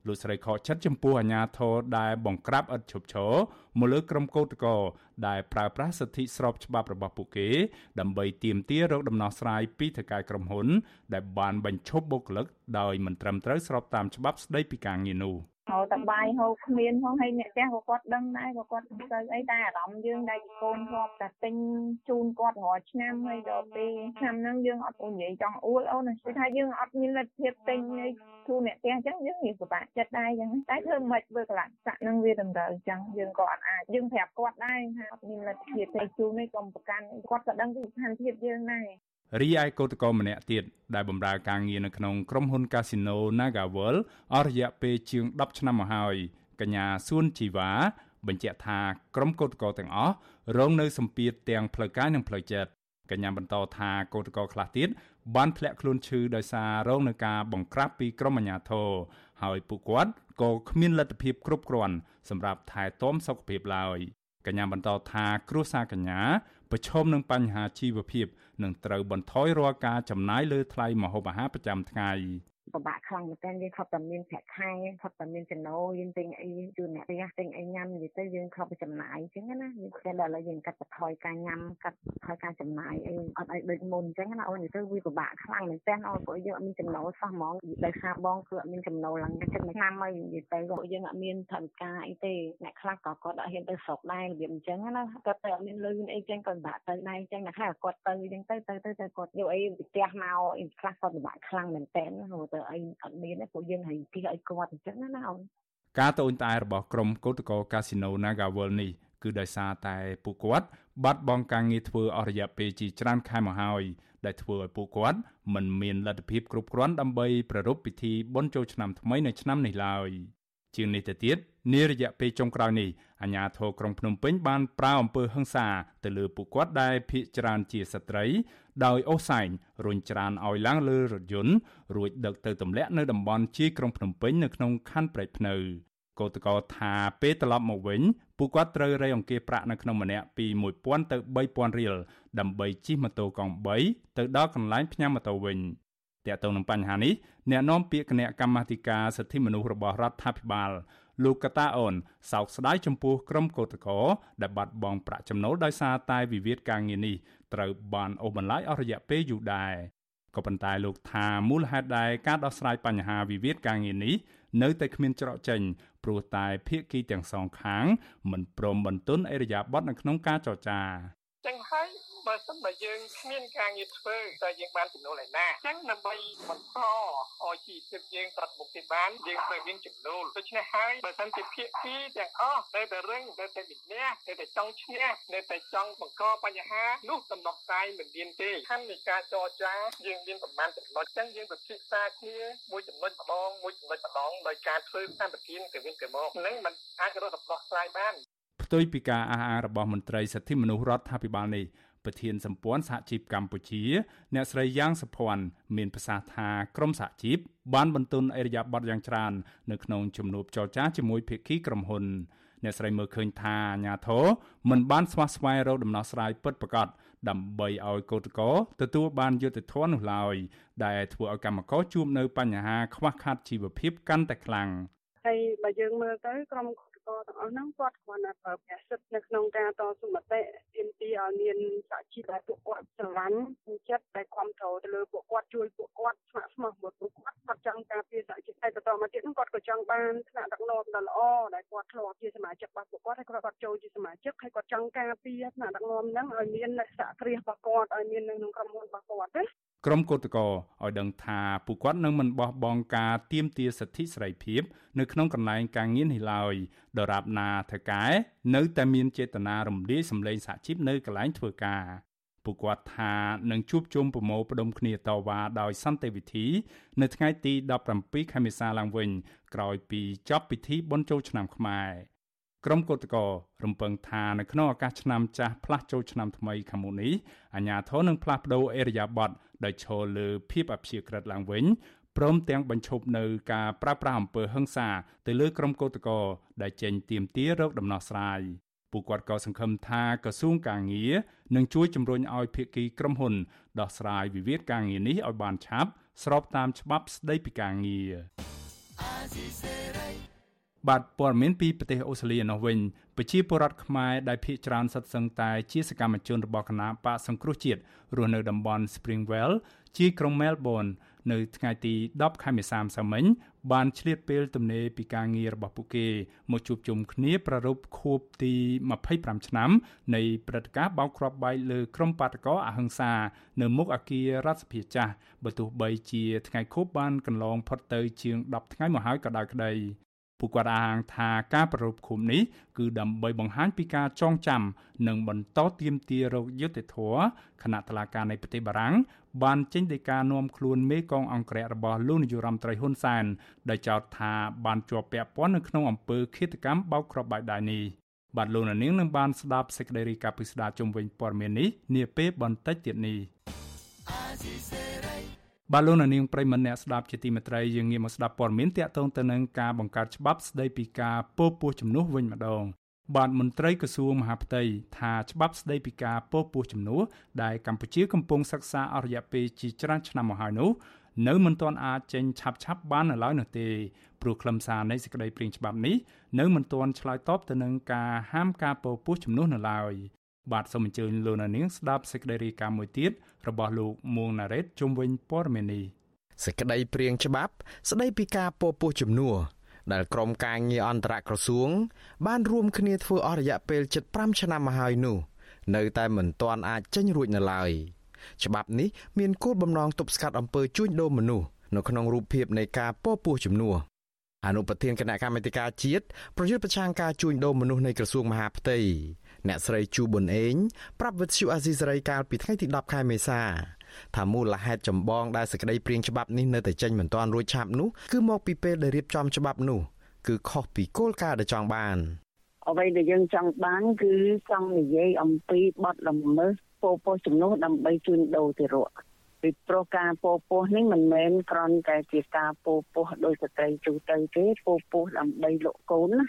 លោកស្រីខកចិត្តចំពោះអាញាធរដែលបង្ក្រាបឥតឈប់ឈរមកលើក្រុមកោតក្រដែលប្រើប្រាស់សិទ្ធិស្របច្បាប់របស់ពួកគេដើម្បីទាមទាររកដំណោះស្រាយពីថៅកែក្រុមហ៊ុន ដែលបានបញ្ឈប់បុគ្គលិកដោយមិនត្រឹមត្រូវស្របតាមច្បាប់ស្តីពីការងារនោះ ហៅតែបាយហូបគ្មានផងហើយអ្នកផ្ទះក៏គាត់ដឹងដែរក៏គាត់មិនទៅអីតែអារម្មណ៍យើងដែលជាកូនធ្លាប់តែទិញជូនគាត់រាល់ឆ្នាំហើយដល់ពេលឆ្នាំហ្នឹងយើងអត់និយាយចង់អួលអូនគឺថាយើងអត់មានលទ្ធភាពទិញនៃគ្រូអ្នកផ្ទះអញ្ចឹងយើងមានពិបាកចិត្តដែរអញ្ចឹងតែធ្វើមិនធ្វើកន្លះសាក់ហ្នឹងវាតម្រូវអញ្ចឹងយើងក៏អត់អាចយើងប្រាប់គាត់ដែរថាអត់មានលទ្ធភាពទៅជូននេះក៏ប្រកាន់គាត់ក៏ដឹងពីស្ថានភាពយើងដែរ រីឯកោតក្រម្នាក់ទៀតដែលបម្រើការងារនៅក្នុងក្រុមហ៊ុន Casino NagaWorld អស់រយៈពេលជាង10ឆ្នាំមកហើយកញ្ញាសួនជីវ៉ាបញ្ជាក់ថាក្រុមកោតក្រទាំងអស់រងនៅសម្ពាធទាំងផ្លូវកាយនិងផ្លូវចិត្តកញ្ញាបន្តថាកោតក្រខ្លះទៀតបានធ្លាក់ខ្លួនឈឺដោយសាររងនឹងការបង្ក្រាបពីក្រុមអាជ្ញាធរហើយពួកគាត់ក៏គ្មានលទ្ធភាពគ្រប់គ្រាន់សម្រាប់ថែទាំសុខភាពឡើយកញ្ញាបន្តថាគ្រួសារកញ្ញាប្រឈមនឹងបញ្ហាជីវភាព និងត្រូវបន្ថយរាល់ការចំណាយលើថ្លៃម្ហូបអាហារប្រចាំថ្ងៃ ពិបាកខ្លាំងមែនទែនយើងខប់តែមានប្រាក់ខែខប់តែមានចំណូលយើងទិញអីជូនអ្នកផ្ទះទិញអីញ៉ាំនិយាយទៅយើងខប់ទៅចំណាយអញ្ចឹងណាយើងតែដល់ឥឡូវយើងកាត់បន្ថយការញ៉ាំកាត់បន្ថយការចំណាយអីអត់ឲ្យដូចមុនអញ្ចឹងណាអូននិយាយទៅវាពិបាកខ្លាំងមែនទែនអូនព្រោះយើងអត់មានចំណូលសោះហ្មងដោយសារបងគឺអត់មានចំណូលឡើងចិត្តមួយឆ្នាំហើយនិយាយទៅយើងអត់មានថវិកាអីទេអ្នកខ្លះក៏គាត់អត់ហ៊ានទៅស្រុកដែររបៀបអញ្ចឹងណាគាត់ទៅអត់មានលុយមានអីចឹងគាត់ពិបាកទៅដែរអញ្ចឹងអ្នកខ្លះគាត់ទៅអញ្ចឹងទៅទៅទៅគាត់យកអីពីផ្ទះមកអីខ្លះគាត់ពិបាកខ្លាំងមែនទែនហៅទៅអីអត់មានណាពួកយើងហើយពីឲ្យគាត់អញ្ចឹងណាអូនការត្អូញត្អែរបស់ក្រុមកោតក្រកាស៊ីណូ Nagawal នេះគឺដោយសារតែពួកគាត់បាត់បង់ការងារធ្វើអស់រយៈពេលជាច្រើនខែមកហើយដែលធ្វើឲ្យពួកគាត់មិនមានលទ្ធភាពគ្រប់គ្រាន់ដើម្បីប្រារព្ធពិធីបុណ្យចូលឆ្នាំថ្មីនៅឆ្នាំនេះឡើយជាងនេះទៅទៀតនារយៈពេលចុងក្រោយនេះអាជ្ញាធរក្រុងភ្នំពេញបានប្រើអំពើហិង្សាទៅលើពួកគាត់ដែលភ័យច្រើនជាស្ត្រី ដោយអូសែងរុញច្រានឲ្យឡើងលើរថយន្តរួចដឹកទៅទម្លាក់នៅតំបន់ជាយក្រុងភ្នំពេញនៅក្នុងខណ្ឌព្រែកភ្នៅកោតកោថាពេលត្រឡប់មកវិញពួកគាត់ត្រូវរៃអង្គាសប្រាក់នៅក្នុងម្នាក់ពី1000ទៅ3000រៀលដើម្បីជិះម៉ូតូកង់3ទៅដល់កន្លែងផ្ញើម៉ូតូវិញតើតើនឹងបញ្ហានេះអ្នកនាំពាក្យគណៈកម្មាធិការសិទ្ធិមនុស្សរបស់រដ្ឋាភិបាល លោកកតាអូនសោកស្ដាយចំពោះក្រុមកោតក្រដែលបាត់បង់ប្រាក់ចំណូលដោយសារតែវិវាទការងារនេះត្រូវបានអូសបន្លាយអស់រយៈពេលយូរដែរក៏ប៉ុន្តែលោកថាមូលហេតុដែលការដោះស្រាយបញ្ហាវិវាទការងារនេះនៅតែគ្មានច្រកចេញព្រោះតែភាគីទាំងសងខាងមិនព្រមបន្ទន់អេរយាប័តនៅក្នុងការចរចាចឹងហើយ បើសិនបើយើងគ្មានការងារធ្វើតើយើងបានចំណូលឯណាអញ្ចឹងដើម្បីបន្តឲ្យជីវភាពយើងប្រត់មុខទៅបានយើងត្រូវមានចំណូលដូច្នេះហើយបើសិនជាភាគីទាំងអស់នៅតែរឹងនៅតែវិន័យនៅតែចង់ឈ្នះនៅតែចង់បង្កបញ្ហានោះដំណោះស្រាយមិនមានទេខណ្ឌនៃការចរចាយើងមានប្រមាណចំណុចអញ្ចឹងយើងពិភាក្សាគ្នាមួយចំណុចម្ដងមួយចំណុចម្ដងដោយការធ្វើសម្បទានទៅវិញទៅមកនឹងมันអាចរកដំណោះស្រាយបានផ្ទុយពីការអះអាងរបស់មន្ត្រីសិទ្ធិមនុស្សរដ្ឋាភិបាលនេះ ប្រធានសម្ព័ន្ធសហជីពកម្ពុជា អ្នកស្រីយ៉ាងសុភ័ណ្ឌមានប្រសាសន៍ថាក្រមសហជីពបានបន្ទន់អេរយាប័តយ៉ាងច្រើននៅក្នុងជំនួបចរចាជាមួយភាគីក្រុមហ៊ុនអ្នកស្រីមើលឃើញថាអាញាធរមិនបានស្វះស្វែងរកដំណោះស្រាយពិតប្រាកដដើម្បីឲ្យកោតក្រទទួលបានយុត្តិធម៌នោះឡើយដែលធ្វើឲ្យកម្មករជួបនៅបញ្ហាខ្វះខាតជីវភាពកាន់តែខ្លាំងហើយបើយើងមើលទៅក្រុម ករទាំងអស់ហ្នឹងគាត់គ្រាន់តែប្រើប្រាស់សិទ្ធិនៅក្នុងការតស៊ូមតិទាមទារឲ្យមានសហជីពដែលពួកគាត់ស្រឡាញ់ចិត្តដែលគ្រប់គ្រងទៅលើពួកគាត់ជួយពួកគាត់ស្ម័គ្រស្មោះមកពួកគាត់គាត់ចង់ការពារសហជីពហើយបន្តមកទៀតហ្នឹងគាត់ក៏ចង់បានថ្នាក់ដឹកនាំដ៏ល្អដែលគាត់ធ្លាប់ជាសមាជិករបស់ពួកគាត់ហើយគាត់គាត់ចូលជាសមាជិកហើយគាត់ចង់ការពារថ្នាក់ដឹកនាំហ្នឹងឲ្យមានសហគ្រាសរបស់គាត់ឲ្យមាននៅក្នុងក្រុមហ៊ុនរបស់គាត់ណា ក្រុមកោតក្រឲ្យដឹងថាពួកគាត់នឹងមិនបោះបង់ការទាមទារសិទ្ធិសេរីភាព នៅក្នុងកន្លែងការងារនេះឡើយដរាបណាថកែនៅតែមានចេតនារំលាយសម្លេងសហជីពនៅកន្លែងធ្វើការពួកគាត់ថានឹងជួបជុំប្រមូលផ្ដុំគ្នាតវ៉ាដោយសន្តិវិធី នៅថ្ងៃទី17ខែមេសាឡើងវិញ ក្រោយពីចប់ពិធីបុណ្យចូលឆ្នាំខ្មែរក្រុមកោតក្ររំពឹងថានៅក្នុងឱកាសឆ្នាំចាស់ផ្លាស់ចូលឆ្នាំថ្មីខាងមុខនេះអាជ្ញាធរនឹងផ្លាស់ប្តូរអេរយាប័ត ដោយឈលលើភាពអព្យាក្រឹតឡើងវិញព្រមទាំងបញ្ឈប់នៅការប្រើប្រាស់អំពើហិង្សាទៅលើក្រុមកោតក្រដែលចេញទាមទាររកដំណោះស្រាយពួកគាត់ក៏សង្ឃឹមថាក្រសួងកាងារនឹងជួយជំរុញឲ្យភាគីក្រុមហ៊ុនដោះស្រាយវិវាទការងារនេះឲ្យបានឆាប់ស្របតាមច្បាប់ស្តីពីការងារ បាទព័ត៌មានពីប្រទេសអូស្ត្រាលីនោះវិញប្រជាពលរដ្ឋខ្មែរដែលភ័យច្រើនសិតសឹងតែជាសកម្មជនរបស់គណៈបកសង្គ្រោះជាតិរស់នៅតំបន់ Springwell ជាក្រុង Melbourne នៅថ្ងៃទី10ខែមេសាម្សិលមិញបានឆ្លៀតពេលទំនេរពីការងាររបស់ពួកគេមកជួបជុំគ្នាប្រារព្ធខួបទី25ឆ្នាំនៃព្រឹត្តិការណ៍បោកគ្រាប់បែកលើក្រុមបាតកោអហិង្សា នៅមុខអគាររដ្ឋសភាចាស់បើទោះបីជាថ្ងៃខួបបានកន្លងផុតទៅជាង10ថ្ងៃមកហើយក៏ដោយក្តី ពួកគាត់អាងថាការប្រ rup ឃុំនេះគឺដើម្បីបង្ហាញពីការចងចាំ និងបន្តទៀមទារោគយុទ្ធធរគណៈតឡាការនៃប្រទេសបារាំងបានចេញដីកានាំខ្លួនមេកងអង្គរៈរបស់លោកនាយរដ្ឋមន្ត្រីហ៊ុនសែនដែលចោទថាបានជាប់ពាក់ព័ន្ធនៅក្នុងអំពើឃាតកម្មបោកគ្រាប់បែកដៃនេះបាទលោកនាងនឹងបានស្ដាប់សេចក្តីរាយការណ៍ពិស្ដារជុំវិញព័ត៌មាននេះនាពេលបន្តិចទៀតនេះ បាទលោកនាងប្រិមម្នាក់ស្ដាប់ជាទីមេត្រីយើងងាកមកស្ដាប់ព័ត៌មានតាក់ទងទៅនឹងការបង្កើតច្បាប់ស្ដីពីការពោពោះជំនួសវិញម្ដងបាទមន្ត្រីក្រសួងមហាផ្ទៃថាច្បាប់ស្ដីពីការពោពោះជំនួសដែលកម្ពុជាកំពុងសិក្សាអស់រយៈពេលជាច្រើនឆ្នាំមកហើយនោះនៅមិនទាន់អាចចេញឆាប់ឆាប់បាននៅឡើយនោះទេព្រោះខ្លឹមសារនៃសេចក្តីព្រាងច្បាប់នេះនៅមិនទាន់ឆ្លើយតបទៅនឹងការហាមការពោពោះជំនួសនៅឡើយ បាទសូមអញ្ជើញលោកនាងស្ដាប់សេចក្តីរាយការណ៍មួយទៀតរបស់លោកមួងណារ៉េតជុំវិញព័ត៌មាននេះសេចក្តីព្រាងច្បាប់ ស្តីពីការពោពោះជំនួសដែលក្រមការងារអន្តរក្រសួង បានរួមគ្នាធ្វើអស់រយៈពេល75ឆ្នាំមកហើយនោះ នៅតែមិនទាន់អាចចេញរួចនៅឡើយច្បាប់នេះមានគោលបំណងទប់ស្កាត់អំពើជួញដូរមនុស្សនៅក្នុងរូបភាពនៃការពោពោះជំនួសអនុប្រធានគណៈកម្មាធិការជាតិប្រយុទ្ធប្រឆាំងការជួញដូរមនុស្សនៃក្រសួងមហាផ្ទៃ អ្នកស្រីជូប៊ុនអេងប្រាប់វិទ្យុអាស៊ីសេរីកាលពីថ្ងៃទី10ខែមេសាថាមូលហេតុចម្បងដែលសេចក្តីព្រាងច្បាប់នេះនៅតែចេញមិនទាន់រួចឆាប់នោះគឺមកពីពេលដែលរៀបចំច្បាប់នោះគឺខុសពីគោលការណ៍ដែលចង់បានអ្វីដែលយើងចង់បានគឺចង់និយាយអំពីបទល្មើសពោពោះជំនួសដើម្បីជួញដូរទារកពីព្រោះការពោពោះនេះមិនមែនគ្រាន់តែជាការពោពោះដោយស្ត្រីទូទៅទេពោពោះដើម្បីលក់កូនណា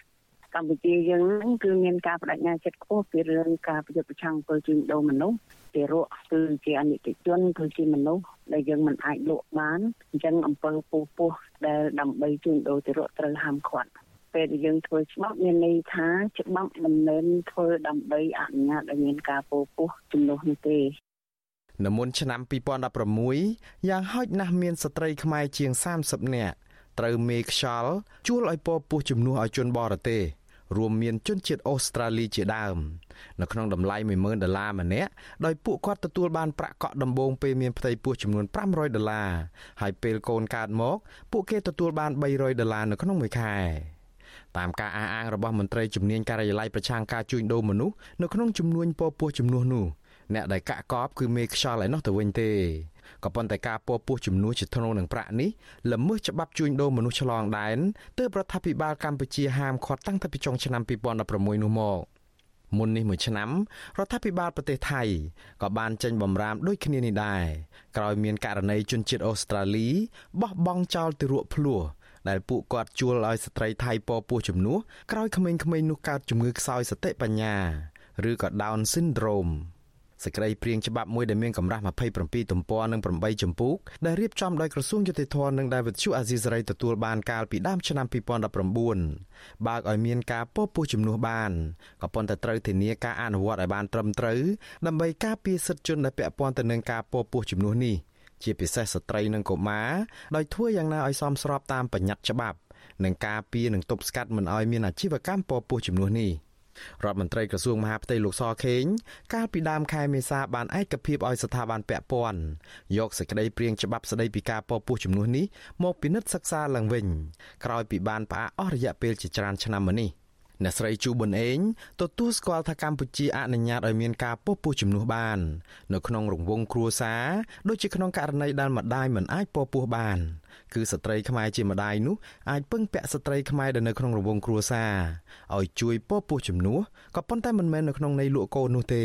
កម្ពុជាយើងហ្នឹងគឺមានការបដិញ្ញាចិត្តខ្ពស់ពីរឿងការប្រយុទ្ធប្រឆាំងពលជួញដូរមនុស្សទារកគឺជាអនិច្ចជនគឺជាមនុស្សដែលយើងមិនអាចលក់បានអញ្ចឹងអំពើពោពោះដែលដើម្បីជួញដូរទារកត្រូវហាមឃាត់ពេលដែលយើងធ្វើច្បាប់មានន័យថាច្បាប់មិនមែនធ្វើដើម្បីអនុញ្ញាតឲ្យមានការពោពោះជំនួសនោះទេនៅមុនឆ្នាំ2016យ៉ាងហោចណាស់មានស្ត្រីខ្មែរជាង30នាក់ត្រូវមេខ្យល់ជួលឲ្យពពោះជំនួសឲ្យជនបរទេស រួមមានជនជាតិអូស្ត្រាលីជាដើមនៅក្នុងតម្លៃ10000ដុល្លារម្នាក់ដោយពួកគាត់ទទួលបានប្រាក់កក់ដំបូងពេលមានផ្ទៃពោះចំនួន500ដុល្លារហើយពេលកូនកើតមក ពួកគេទទួលបាន300ដុល្លារនៅក្នុងមួយខែតាមការអះអាងរបស់មន្ត្រីជំនាញការិយាល័យប្រឆាំងការជួញដូរមនុស្សនៅក្នុងចំនួនពពោះចំនួននោះអ្នកដែលកាក់កបគឺមេខ្យល់ឯណោះទៅវិញទេ ក៏ប៉ុន្តែការពពោះជំនួសជាធ្នូនឹងប្រាក់នេះល្មើសច្បាប់ជួញដូរមនុស្សឆ្លងដែនទើបរដ្ឋាភិបាលកម្ពុជាហាមឃាត់តាំងពីចុងឆ្នាំ2016នោះមកមុននេះមួយឆ្នាំរដ្ឋាភិបាលប្រទេសថៃក៏បានចេញបំរាមដូចគ្នានេះដែរក្រោយមានករណីជនជាតិអូស្ត្រាលីបោះបង់ចោលទារកភ្លោះដែលពួកគាត់ជួលឲ្យស្ត្រីថៃពពោះជំនួសក្រោយក្មេងៗនោះកើតជំងឺខ្សោយសតិបញ្ញា ឬក៏ Down syndrome សេចក្តីព្រៀងច្បាប់មួយដែលមានកម្រាស់27ទំព័រនិង8ចម្ពោះដែលរៀបចំដោយក្រសួងយុតិធម៌និងដែលវិទ្យុអាស៊ីសេរីទទួលបានកាលពីដើមឆ្នាំ2019បើកឲ្យមានការពោពុះជំនួសបានក៏ប៉ុន្តែត្រូវធានាការអនុវត្តឲ្យបានត្រឹមត្រូវដើម្បីការពារសិទ្ធិជនដែលពាក់ព័ន្ធទៅនឹងការពោពុះជំនួសនេះជាពិសេសស្ត្រីនិងកុមារដោយធ្វើយ៉ាងណាឲ្យសមស្របតាមបញ្ញត្តិច្បាប់និងការពារនិងទប់ស្កាត់មិនឲ្យមានអាជីវកម្មពោពុះជំនួសនេះ។ រដ្ឋមន្ត្រីក្រសួងមហាផ្ទៃលោកសខេងកាលពីដើមខែមេសាបានឯកភាពឲ្យស្ថាប័នពាក់ព័ន្ធយកសេចក្តីព្រាងច្បាប់ស្តីពីការពពោះជំនួសនេះមកពិនិត្យសិក្សាឡើងវិញក្រោយពីបានផ្អាកអស់រយៈពេលជាច្រើនឆ្នាំមកនេះ។ អ្នកស្រីជូប៊ុនអេងទទួលស្គាល់ថាកម្ពុជាអនុញ្ញាតឲ្យមានការពុះពោះជំនួសបាន នៅក្នុងរង្វង់គ្រួសារដូចជាក្នុងករណីដែលម្ដាយមិនអាចពុះពោះបាន គឺស្ត្រីខ្មែរជាម្ដាយនោះអាចពឹងពាក់ស្ត្រីខ្មែរដែលនៅក្នុងរង្វង់គ្រួសារឲ្យជួយពុះពោះជំនួសក៏ប៉ុន្តែមិនមែននៅក្នុងន័យលក់កូននោះទេ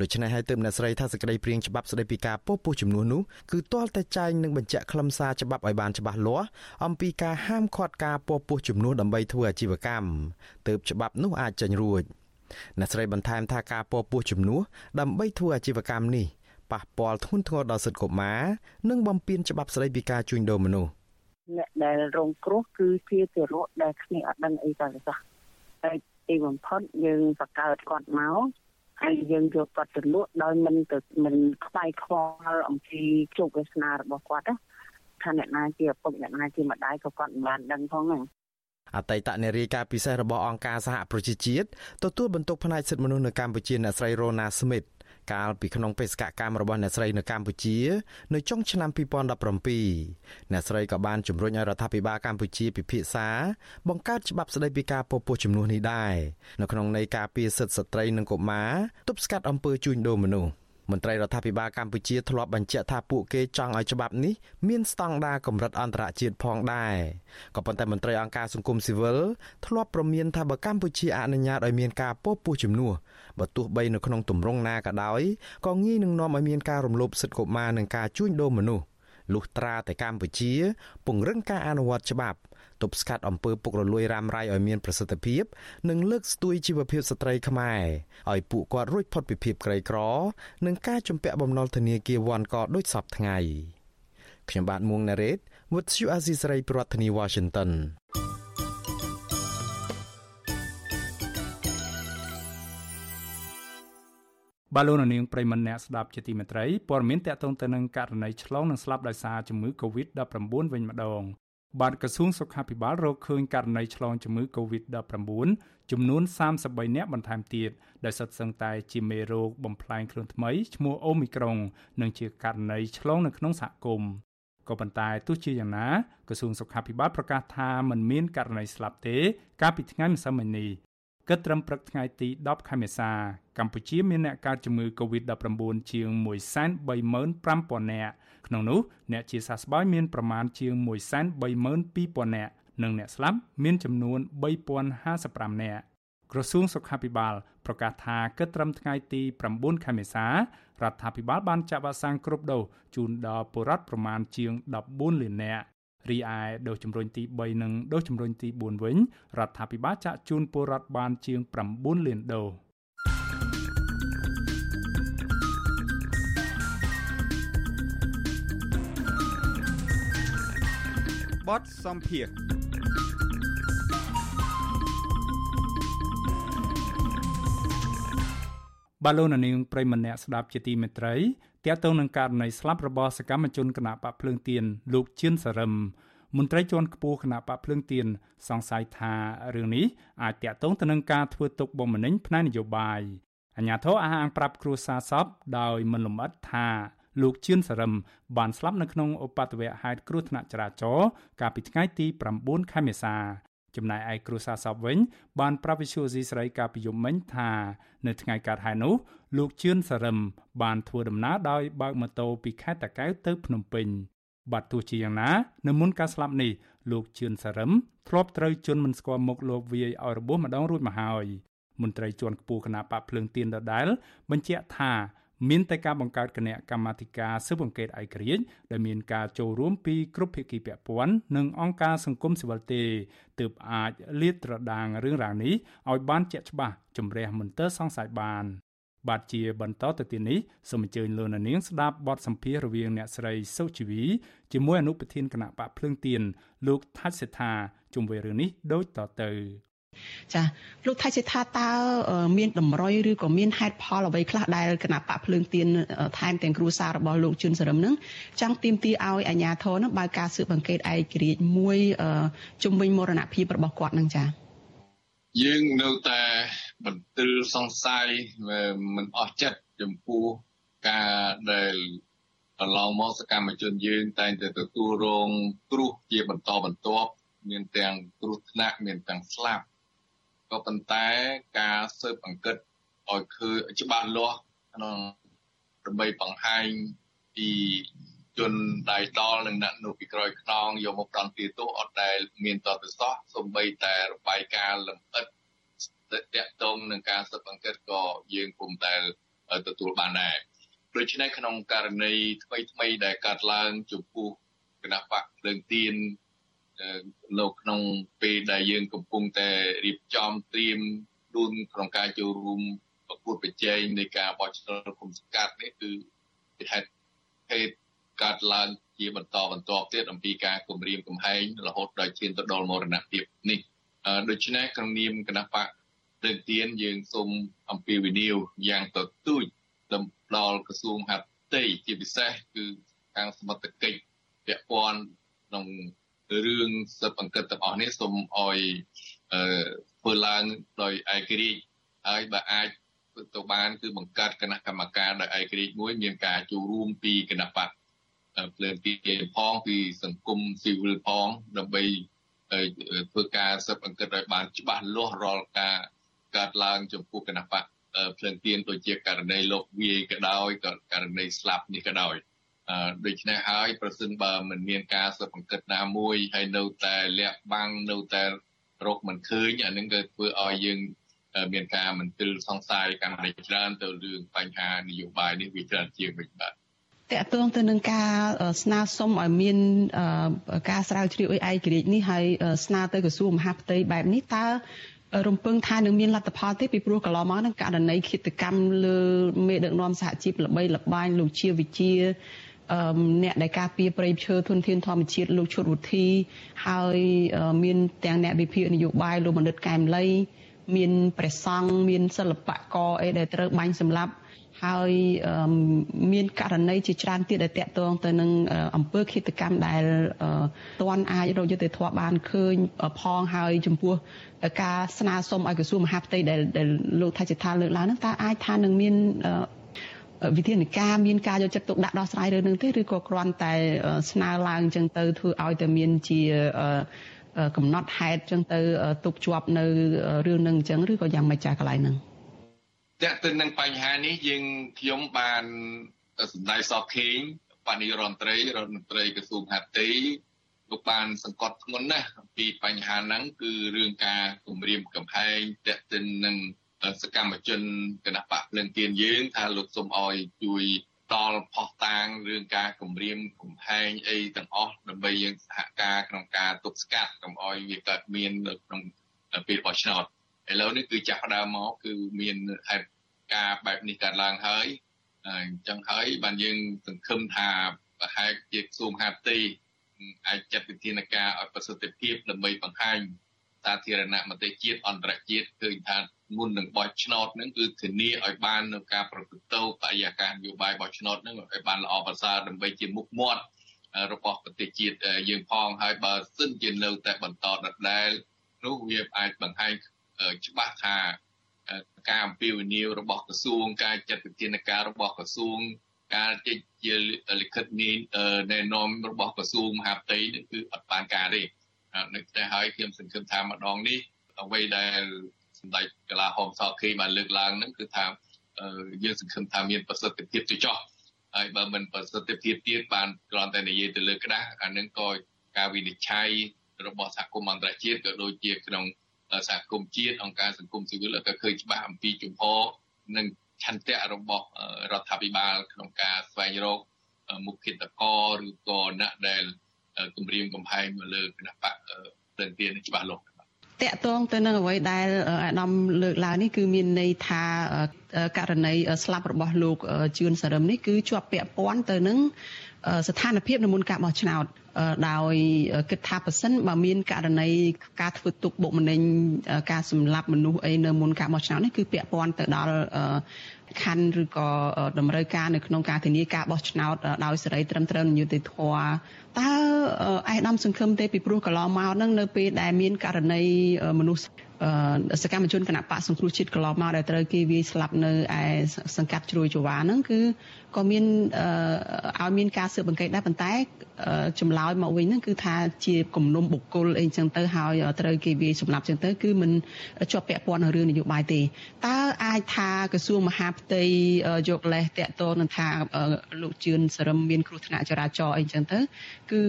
ដូច្នេះហើយទើបអ្នកស្រីថាសេចក្តីព្រៀងច្បាប់ស្តីពីការពោពុះចំនួននោះគឺទាល់តែចែងនឹងបញ្ជាក់ខ្លឹមសារច្បាប់ឲ្យបានច្បាស់លាស់អំពីការហាមឃាត់ការពោពុះចំនួនដើម្បីធ្វើអាជីវកម្មទើបច្បាប់នោះអាចចេញរួចអ្នកស្រីបន្ថែមថាការពោពុះចំនួនដើម្បីធ្វើអាជីវកម្មនេះប៉ះពាល់ធ្ងន់ធ្ងរដល់សិទ្ធិកុមារនិងបំពានច្បាប់ស្តីពីការជួញដូរមនុស្សអ្នកដែលរងគ្រោះគឺជាទារកដែលគ្នាអត់ដឹងអីតើសោះហើយទីបំផុតយើងបកកើតគាត់មក ហើយយើងយកគាត់ទៅលក់ដោយមិនទៅមិនខ្វាយខ្វល់អំពីជោគវាសនារបស់គាត់ណាថាអ្នកណាជាឪពុកអ្នកណាជាម្ដាយក៏គាត់មិនបានដឹងផងហ្នឹងអតីតនារីការពិសេសរបស់អង្គការសហប្រជាជាតិទទួលបន្ទុកផ្នែកសិទ្ធិមនុស្សនៅកម្ពុជាអ្នកស្រី Rona Smith កាលពីក្នុងបេសកកម្មរបស់អ្នកស្រីនៅកម្ពុជា នៅចុងឆ្នាំ2017អ្នកស្រីក៏បានជំរុញឲ្យរដ្ឋាភិបាលកម្ពុជាពិភាក្សាបង្កើតច្បាប់ស្តីពីការពពោះជំនួសនេះដែរនៅក្នុងន័យការពារសិទ្ធិស្ត្រីនិងកុមារទប់ស្កាត់អំពើជួញដូរមនុស្ស មន្ត្រីរដ្ឋាភិបាលកម្ពុជាធ្លាប់បញ្ជាក់ថាពួកគេចង់ឲ្យច្បាប់នេះមានស្តង់ដារកម្រិតអន្តរជាតិផងដែរក៏ប៉ុន្តែមន្ត្រីអង្គការសង្គមស៊ីវិលធ្លាប់ប្រមានថាបើកម្ពុជាអនុញ្ញាតឲ្យមានការពោពុះជំនួសបើទោះបីនៅក្នុងទម្រង់ណាក៏ដោយក៏ងាយនឹងនាំឲ្យមានការរំលោភសិទ្ធិកុមារនិងការជួញដូរមនុស្សលុះត្រាតែកម្ពុជា ពង្រឹងការអនុវត្តច្បាប់ ទប់ស្កាត់អំពើពុករលួយរ៉ាំរ៉ៃឲ្យមានប្រសិទ្ធភាព និងលើកស្ទួយជីវភាពស្ត្រីខ្មែរឲ្យពួកគាត់រួចផុតពីភាពក្រីក្រ និងការជំពាក់បំណុលធនាគារវ៉ាន់កដូចសពថ្ងៃខ្ញុំបាទមួងណារ៉េត With you Azizi Saray ប្រធានាទី Washington បាឡូននាងប្រិមនៈស្ដាប់ជាទីមេត្រីព័ត៌មានតកតងទៅនឹងករណីឆ្លងនិងស្លាប់ដោយសារជំងឺ Covid-19 វិញម្ដង បាទក្រសួងសុខាភិបាលរកឃើញករណីឆ្លងជំងឺ Covid-19 ចំនួន33នាក់បន្ថែមទៀតដែលសុទ្ធសឹងតែជាមេរោគបំផ្លែងខ្លួនថ្មីឈ្មោះអូមីក្រុងនិងជាករណីឆ្លងនៅក្នុងសហគមន៍ក៏ប៉ុន្តែទោះជាយ៉ាងណាក្រសួងសុខាភិបាលប្រកាសថាมันមានករណីស្លាប់ទេ កាលពីថ្ងៃម្សិលមិញនេះគិតត្រឹមព្រឹកថ្ងៃទី10ខែមេសាកម្ពុជាមានអ្នកកើតជំងឺ Covid-19 ជាង135,000នាក់ ក្នុងនោះអ្នកជាសះស្បើយមានប្រមាណជាង132,000នាក់និងអ្នកស្លាប់មានចំនួន3055នាក់ក្រសួងសុខាភិបាលប្រកាសថាគិតត្រឹមថ្ងៃទី9ខែមេសារដ្ឋាភិបាលបានចាក់វ៉ាក់សាំងគ្រប់ដូសជូនដល់ពលរដ្ឋប្រមាណជាង14លាននាក់រីឯដូសជំរុញទី3និងដូសជំរុញទី4វិញរដ្ឋាភិបាលចាក់ជូនពលរដ្ឋបានជាង9លានដូស បទសំភារបាឡូណានីងប្រិមម្នាក់ស្ដាប់ជាទីមេត្រីទាក់ទងនឹងករណីស្លាប់របស់សកម្មជនគណៈបកភ្លើងទៀនលោកជឿនសរឹមមន្ត្រីជាន់ខ្ពស់គណៈបកភ្លើងទៀនសង្ស័យថារឿងនេះអាចតាក់ទងទៅនឹងការធ្វើទុកបុកម្នេញផ្នែកនយោបាយអាញាធរអះអាងប្រាប់គ្រួសារសពដោយមិនលម្អិតថា លោកជឿនសរឹមបានស្លាប់នៅក្នុងឧបទ្ទវហេតុគ្រោះថ្នាក់ចរាចរណ៍កាលពីថ្ងៃទី9ខែមេសាចំណែកឯគ្រួសារសពវិញ បានប្រាប់វិសុយស៊ីស្រីកាលពីយប់មិញថា នៅថ្ងៃកើតហេតុនោះលោកជឿនសរឹមបានធ្វើដំណើរដោយបើកម៉ូតូពីខេត្តតាកែវទៅភ្នំពេញបាទទោះជាយ៉ាងណានៅមុនការស្លាប់នេះលោកជឿនសរឹមធ្លាប់ត្រូវជន់មិនស្គាល់មុខលោកវាយឲ្យរបួសម្ដងរួចមកហើយមន្ត្រីជាន់ខ្ពស់គណៈបកភ្លើងទៀនដដែលបញ្ជាក់ថា មានតែការបង្កើតគណៈកម្មាធិការស៊ើបអង្កេតឯករាជ្យដែលមានការចូលរួមពីគ្រប់ភាគីពាក់ព័ន្ធនិងអង្គការសង្គមស៊ីវិលទេទើបអាចលាតត្រដាងរឿងរ៉ាវនេះឲ្យបានជាក់ច្បាស់ជំរះមន្ទិលសង្ស័យបានបាទជាបន្តទៅទៀតនេះសូមអញ្ជើញលោកនាងស្ដាប់បទសម្ភាសន៍រវាងអ្នកស្រីសុជីវីជាមួយអនុប្រធានគណៈបកភ្លើងទៀនលោកថាច់សេដ្ឋាជុំវិញរឿងនេះដូចតទៅ ចាលោកថៃសេដ្ឋាតើមានតម្រុយឬក៏មានហេតុផលអ្វីខ្លះដែលគណៈបកភ្លើងទៀនថែមទាំងគ្រួសាររបស់លោកជឿនសរឹមនឹងចង់ទាមទារឲ្យអាជ្ញាធរនឹងបើកការស៊ើបអង្កេតឯករាជ្យមួយជំវិញមរណភាពរបស់គាត់នឹងចាយើងនៅតែបន្ទិលសង្ស័យមិនអស់ចិត្តចំពោះការដែលកន្លងមកសកម្មជនយើងតែងតែទទួលរងគ្រោះជាបន្តបន្ទាប់មានទាំងគ្រោះថ្នាក់មានទាំងស្លាប់ ក៏ប៉ុន្តែការស៊ើបអង្កេតឲ្យឃើញច្បាស់លាស់ក្នុងដើម្បីបង្ហាញពីជនដៃដល់និងអ្នកនៅពីក្រោយខ្នងយកមកប្រន់ទាទោសអត់ដែលមានតបសោះសំបីតែរបាយការណ៍លម្អិតតកតងនឹងការស៊ើបអង្កេតក៏យើងពុំដែលទទួលបានដែរដូច្នេះក្នុងករណីថ្មីថ្មីដែលកើតឡើងចំពោះគណៈបកភ្លើងទៀន នៅក្នុងពេលដែលយើងកំពុងតែរៀបចំត្រៀមខ្លួនក្នុងការចូលរួមប្រកួតប្រជែងនៃការបោះឆ្នោតគុំសង្កាត់នេះគឺហេតុហេតុកើតឡើងជាបន្តបន្ទាប់ទៀតអំពីការគម្រាមកំហែងរហូតដល់ឈានទៅដល់មរណភាពនេះដូច្នេះក្នុងនាមគណៈបកលើកទៀនយើងសូមអំពាវនាវយ៉ាងទទូចដល់ក្រសួងហាផ្ទៃជាពិសេសគឺខាងសមត្ថកិច្ចពាក់ព័ន្ធក្នុង រឿងសិបអង្កត់ទាំងអស់នេះសូមឲ្យធ្វើឡើងដោយឯករាជ្យហើយបើអាចទៅបានគឺបង្កើតគណៈកម្មការដោយឯករាជ្យមួយមានការចូលរួមពីគណៈបកភ្លើងទីផងពីសង្គមស៊ីវិលផងដើម្បីធ្វើការសិបអង្កត់ឲ្យបានច្បាស់លាស់រាល់ការកើតឡើងចំពោះគណៈបកភ្លើងទៀនដូចជាករណីលោកវាយក៏ដោយក៏ករណីស្លាប់នេះក៏ដោយ ដូច្នេះហើយប្រសិនបើមិនមានការស៊ើបអង្កេតណាមួយហើយនៅតែលាក់បាំងនៅតែរកមិនឃើញអានឹងក៏ធ្វើឲ្យយើងមានការមន្ទិលសង្ស័យកាន់តែច្រើនទៅរឿងបញ្ហានយោបាយនេះវាច្រើនជាងវិញបាទតកតងទៅនឹងការស្នើសុំឲ្យមានការស្រាវជ្រាវអីឯករាជ្យនេះហើយស្នើទៅក្រសួងមហាផ្ទៃបែបនេះតើរំពឹងថានឹងមានលទ្ធផលទេពីព្រោះកន្លងមកនឹងករណីឃាតកម្មលើមេដឹកនាំសហជីពល្បីល្បាញលោកជាវិជា អ្នកដែលការពារប្រៃឈើធនធានធម្មជាតិលោកឈុតវុធីហើយមានទាំងអ្នកវិភាគនយោបាយលោកមនិតកែមលីមានព្រះសង្ឃមានសិល្បករអីដែលត្រូវបាញ់សម្លាប់ហើយមានករណីជាច្រើនទៀតដែលតាក់ទងទៅនឹងអង្គើឃាតកម្មដែលតន់អាចរកយុត្តិធម៌បានឃើញផងហើយចំពោះការស្នើសុំឲ្យក្រសួងមហាផ្ទៃដែលលោកថាជាថាលើកឡើងហ្នឹងតើអាចថានឹងមាន វិធានការមានការយកចិត្តទុកដាក់ដោះស្រាយរឿងនឹងទេឬក៏គ្រាន់តែស្នើឡើងអញ្ចឹងទៅធ្វើឲ្យតែមានជាកំណត់ហេតុអញ្ចឹងទៅទុកជាប់នៅរឿងនឹងអញ្ចឹងឬក៏យ៉ាងម៉េចចាកន្លែងហ្នឹងតើទៅនឹងបញ្ហានេះយើងខ្ញុំបានសម្ដែងសខេងបញ្ញរដ្ឋមន្ត្រីរដ្ឋមន្ត្រីក្រសួងហាត់ទីលោកបានសង្កត់ធ្ងន់ណាស់អំពីបញ្ហាហ្នឹងគឺរឿងការគម្រាមកំហែងតេតិននឹង សកម្មជនគណៈបកភ្លឹងទៀនយើង ថាលោកសុំអោយជួយតល់ផុសតាងរឿងការគម្រាមកំហែងអីទាំងអស់ដើម្បីយើងសហការក្នុងការទប់ស្កាត់កុំអោយវាកើតមាននៅក្នុងពេលបោះឆ្នោតឥឡូវនេះគឺចាប់ផ្ដើមមកគឺមានហេតុការបែបនេះកើតឡើងហើយអញ្ចឹងហើយបានយើងសង្ឃឹមថាប្រហែលជាក្រសួងហាផ្ទៃអាចចាត់វិធានការឲ្យប្រសិទ្ធភាពដើម្បីបង្ហាញ សាធារណមតិជាតិអន្តរជាតិឃើញថាមុននឹងបោះឆ្នោតហ្នឹងគឺធានាឲ្យបាននៅការប្រព្រឹត្តទៅបរិយាកាសនយោបាយបោះឆ្នោតហ្នឹងឲ្យបានល្អប្រសើរដើម្បីជាមុខមាត់របស់ប្រទេសជាតិយើងផងហើយបើសិនជានៅតែបន្តដដែលនោះវាអាចបង្ហាញច្បាស់ថាការអំពាវនាវរបស់ក្រសួងការចាត់វិធានការរបស់ក្រសួងការចេញជាលិខិតនេះណែនាំរបស់ក្រសួងមហាផ្ទៃនេះគឺអត់បានការទេ នៅតែហើយខ្ញុំសង្ឃឹមថាម្ដងនេះអ្វីដែលសម្ដេចកលាហោមសខេបានលើកឡើងហ្នឹងគឺថាយើងសង្ឃឹមថាមានប្រសិទ្ធភាពទៅចោះហើយបើមិនប្រសិទ្ធភាពទៀតបានគ្រាន់តែនិយាយទៅលើក្តាស់អានឹងក៏ការវិនិច្ឆ័យរបស់សហគមន៍អន្តរជាតិក៏ដូចជាក្នុងសហគមន៍ជាតិអង្គការសង្គមស៊ីវិលក៏ឃើញច្បាស់អំពីជំហរនិងឆន្ទៈរបស់រដ្ឋាភិបាលក្នុងការស្វែងរកមុខគិតកឬក៏អ្នកដែល គម្រាមកំហែងមកលើគណៈបកព្រឹងទានច្បាស់លាស់តកតងទៅនឹងអ្វីដែលអាដាមលើកឡើងនេះគឺមានន័យថាករណីស្លាប់របស់លោកជឿនសរឹមនេះគឺជាប់ពាក់ព័ន្ធទៅនឹងស្ថានភាពនៅមុនការបោះឆ្នោតដោយគិតថាប៉ះសិនបើមានករណីការធ្វើទុកបុកម្នេញការសម្លាប់មនុស្សអីនៅមុនការបោះឆ្នោតនេះគឺពាក់ព័ន្ធទៅដល់ ខណ្ឌឬក៏តម្រូវការនៅក្នុងការធានាការបោះឆ្នោតដោយសេរីត្រឹមត្រូវនិងយុត្តិធម៌តើឯកឧត្តមសង្ឃឹមទេពីព្រោះកន្លងមកហ្នឹងនៅពេលដែលមានករណីមនុស្សសកម្មជនគណៈបកសង្គ្រោះជាតិកន្លងមកដែលត្រូវគេវាយស្លាប់នៅឯសង្កាត់ជ្រោយចង្វាហ្នឹងគឺក៏មានឲ្យមានការស៊ើបអង្កេតដែរប៉ុន្តែចម្លើយមកវិញហ្នឹងគឺថាជាគំនុំបុគ្គលអីចឹងទៅហើយត្រូវគេវាយសម្លាប់ចឹងទៅគឺមិនជាប់ពាក់ព័ន្ធនឹងរឿងនយោបាយទេតើអាចថាក្រសួងមហាផ្ទៃយកលេសតាក់ទងនឹងថាលោកជឿនសរឹមមានគ្រោះថ្នាក់ចរាចរណ៍អីចឹងទៅគឺ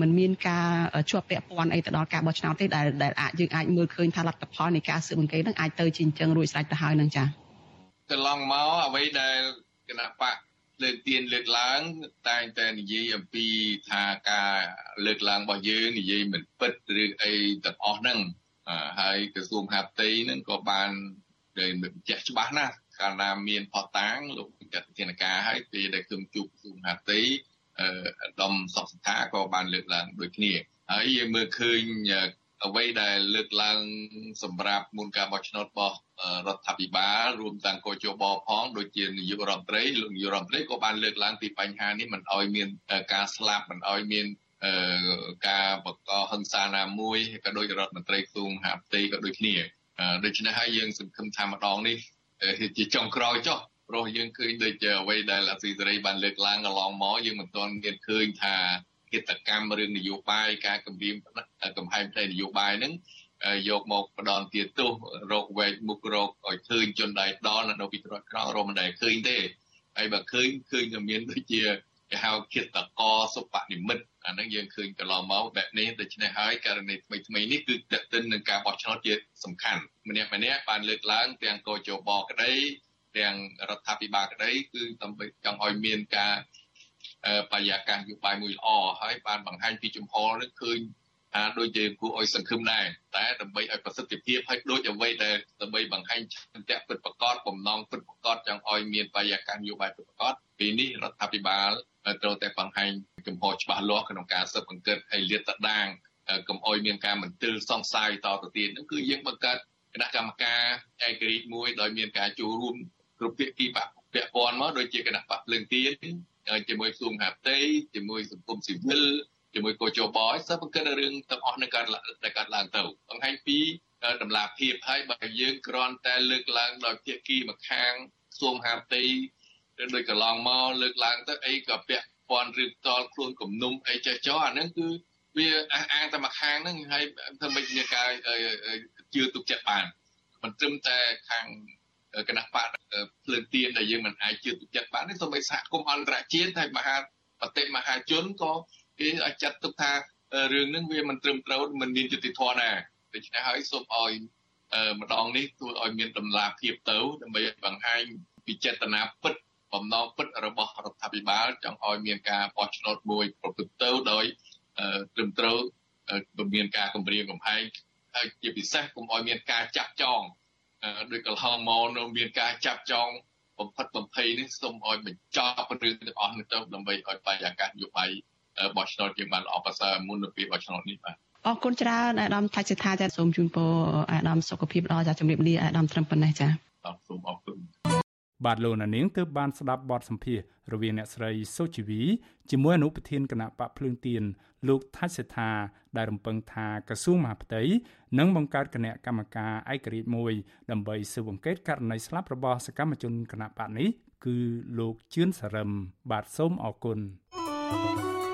มันមានការជាប់ពាក់ព័ន្ធអីទៅដល់ការបោះឆ្នោតទេដែលដែលអាចយើងអាចមើលឃើញថាលទ្ធផលនៃការស៊ើបអង្កេតនឹងអាចទៅជាអញ្ចឹងរួចស្រេចទៅហើយនឹងចា៎កន្លងមកអ្វីដែលគណៈបកលើកទៀនលើកឡើងតែងតែនិយាយអំពីថាការលើកឡើងរបស់យើងនិយាយមិនពិតឬអីទាំងអស់ហ្នឹងហើយក្រសួងហាផ្ទៃហ្នឹងក៏បានដែលបញ្ជាក់ច្បាស់ណាស់ កាលណាមានផតតាងលោកចាត់វិធានការឲ្យពេលដែលខ្ញុំជួបក្រសួងហាផ្ទៃអឺដំសុខសថាក៏បានលើកឡើងដូចគ្នាហើយយើងមើលឃើញអ្វីដែលលើកឡើងសម្រាប់មុនការបោះឆ្នោតរបស់រដ្ឋាភិបាលរួមទាំងកោជបផងដូចជានាយករដ្ឋមន្ត្រីលោកនាយករដ្ឋមន្ត្រីក៏បានលើកឡើងពីបញ្ហានេះមិនអោយមានការស្លាប់មិនអោយមានការបង្កហិង្សាណាមួយក៏ដូចរដ្ឋមន្ត្រីខ្ទង់ហាផ្ទៃក៏ដូចគ្នាដូច្នេះហើយយើងសង្ឃឹមថាម្ដងនេះ ជាចុងក្រោយចុះព្រោះយើងឃើញដូចជាអ្វីដែលអសីសេរីបានលើកឡើងកន្លងមកយើងមិនទាន់មានឃើញថាកិច្ចកម្មរឿងនយោបាយការគម្រាមកំហែងផ្នែកនយោបាយហ្នឹងយកមកផ្ដន់ទាទោសរកវែកមុខរកឲ្យឃើញជនដៃដល់នៅពីត្រួតក្រោយរមមិនដែលឃើញទេហើយបើឃើញឃើញតែមានដូចជា គេហៅគិតតកសុបនិមិត្តអាហ្នឹងយើងឃើញកន្លងមកបែបនេះដូច្នេះហើយករណីថ្មីថ្មីនេះគឺតេតិននឹងការបោះឆ្នោតជាសំខាន់ម្នាក់ម្នាក់បានលើកឡើងទាំងកោជបក្តីទាំងរដ្ឋាភិបាលក្តីគឺដើម្បីចង់ឲ្យមានការបរិយាកាសនយោបាយមួយល្អហើយបានបង្ហាញពីជំហរនឹងឃើញ ថាដូចជាគួរឲ្យសង្ឃឹមដែរតែដើម្បីឲ្យប្រសិទ្ធភាពហើយដូចអ្វីដែលដើម្បីបង្ហាញឆន្ទៈពិតប្រាកដបំណងពិតប្រាកដចង់ឲ្យមានបរិយាកាសនយោបាយពិតប្រាកដពេលនេះរដ្ឋាភិបាលត្រូវតែបង្ហាញជំហរច្បាស់លាស់ក្នុងការស៊ើបអង្កេតឲ្យលាតត្រដាងកុំឲ្យមានការមន្ទិលសង្ស័យតទៅទៀតនោះគឺយើងបង្កើតគណៈកម្មការឯករាជ្យមួយដោយមានការចូលរួមគ្រប់ភាគីពាក់ព័ន្ធមកដូចជាគណៈបកភ្លើងទៀនជាមួយក្រសួងហាផ្ទៃជាមួយសង្គមស៊ីវិល ជាមួយកោជបឲ្យសិស្សបង្កើតរឿងទាំងអស់នឹងកើតតែកើតឡើងទៅបង្ហាញពីតម្លាភាពហើយបើយើងគ្រាន់តែលើកឡើងដោយភាគីម្ខាងក្រសួងហាផ្ទៃឬដោយកន្លងមកលើកឡើងទៅអីក៏ពាក់ព័ន្ធឬតល់ខ្លួនគំនុំអីចេះចោអាហ្នឹងគឺវាអះអាងតែម្ខាងហ្នឹងហើយធ្វើម៉េចមានការជឿទុកចិត្តបានមិនត្រឹមតែខាងគណៈបកភ្លើងទៀនដែលយើងមិនអាចជឿទុកចិត្តបានទេសូម្បីសហគមន៍អន្តរជាតិហើយមហាប្រតិមហាជនក៏ គេអាចចាត់ទុកថារឿងហ្នឹងវាមិនត្រឹមត្រូវមិនមានយុត្តិធម៌ណាដូច្នេះហើយសូមឲ្យម្ដងនេះធ្វើឲ្យមានតម្លាភាពទៅដើម្បីបង្ហាញពីចេតនាពិតបំណងពិតរបស់រដ្ឋាភិបាលចង់ឲ្យមានការបោះឆ្នោតមួយប្រព្រឹត្តទៅដោយត្រឹមត្រូវមានការគម្រាមកំហែងហើយជាពិសេសកុំឲ្យមានការចាក់ចងដោយកន្លងមកនៅមានការចាប់ចងបំផិតបំភ័យនេះសូមឲ្យបញ្ចប់រឿងទាំងអស់នេះទៅដើម្បីឲ្យបរិយាកាសនយោបាយ បោះឆ្នោតជាបានល្អប្រសើរមុននៅពេលបោះឆ្នោតនេះបាទអរគុណច្រើនអាដាមថាជាថាចាសូមជូនពរអាដាមសុខភាពល្អចាជំរាបលាអាដាមត្រឹមប៉ុណ្ណេះចាសូមអរគុណបាទលោកនាងទើបបានស្ដាប់បទសម្ភាសរវាងអ្នកស្រីសុជីវីជាមួយអនុប្រធានគណៈបកភ្លើងទៀនលោកថាច់សេដ្ឋាដែលរំពឹងថាក្រសួងមហាផ្ទៃនឹងបង្កើតគណៈកម្មការឯករាជ្យមួយដើម្បីស៊ើបអង្កេតករណីស្លាប់របស់សកម្មជនគណៈបកនេះគឺលោកជឿនសរឹមបាទសូមអរគុណ thank you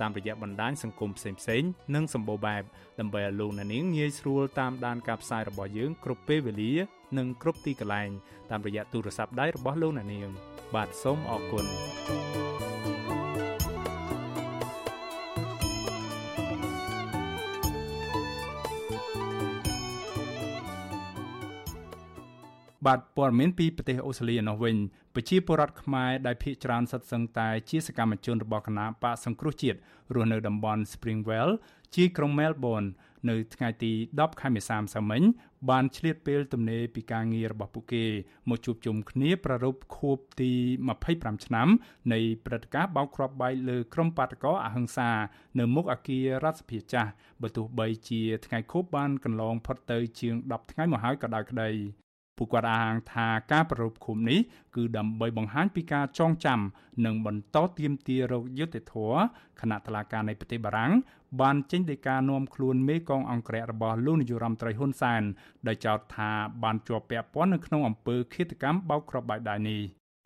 តាមរយៈបណ្ដាញសង្គមផ្សេងៗនិងសម្បូរបែបដើម្បីឲ្យលោកអ្នកនាងងាយស្រួលតាមដានការផ្សាយរបស់យើងគ្រប់ពេលវេលានិងគ្រប់ទីកន្លែងតាមរយៈទូរស័ព្ទដៃរបស់លោកអ្នកនាង បាទសូមអរគុណ បាទព័ត៌មានពីប្រទេសអូស្ត្រាលីនោះវិញប្រជាពលរដ្ឋខ្មែរដែលភ័យច្រើនសិតសឹងតែជាសកម្មជនរបស់គណៈបកសង្គ្រោះជាតិរស់នៅតំបន់ Springwell ជាក្រុង Melbourne នៅថ្ងៃទី10ខែមេសាម្សិលមិញបានឆ្លៀតពេលទំនេរពីការងាររបស់ពួកគេមកជួបជុំគ្នាប្រារព្ធខួបទី25ឆ្នាំនៃព្រឹត្តិការណ៍បោកគ្រាប់បែកលើក្រុមបាតកោអហិង្សា នៅមុខអគាររដ្ឋសភាចាស់បើទោះបីជាថ្ងៃខួបបានកន្លងផុតទៅជាង10ថ្ងៃមកហើយក៏ដោយក្តី ពួកគាត់អះអាងថាការប្រារព្ធខួបនេះគឺដើម្បីបង្ហាញពីការចងចាំនិងបន្តទៀមទារោគយុទ្ធធរគណៈតឡាការនៃប្រទេសបារាំងបានចេញដីកានាំខ្លួនមេកងអង្គរៈរបស់លោកនាយរដ្ឋមន្ត្រីហ៊ុនសែនដោយចោទថាបានជាប់ពាក់ព័ន្ធនៅក្នុងអំពើឃាតកម្មបោកគ្រាប់បែកដៃនេះ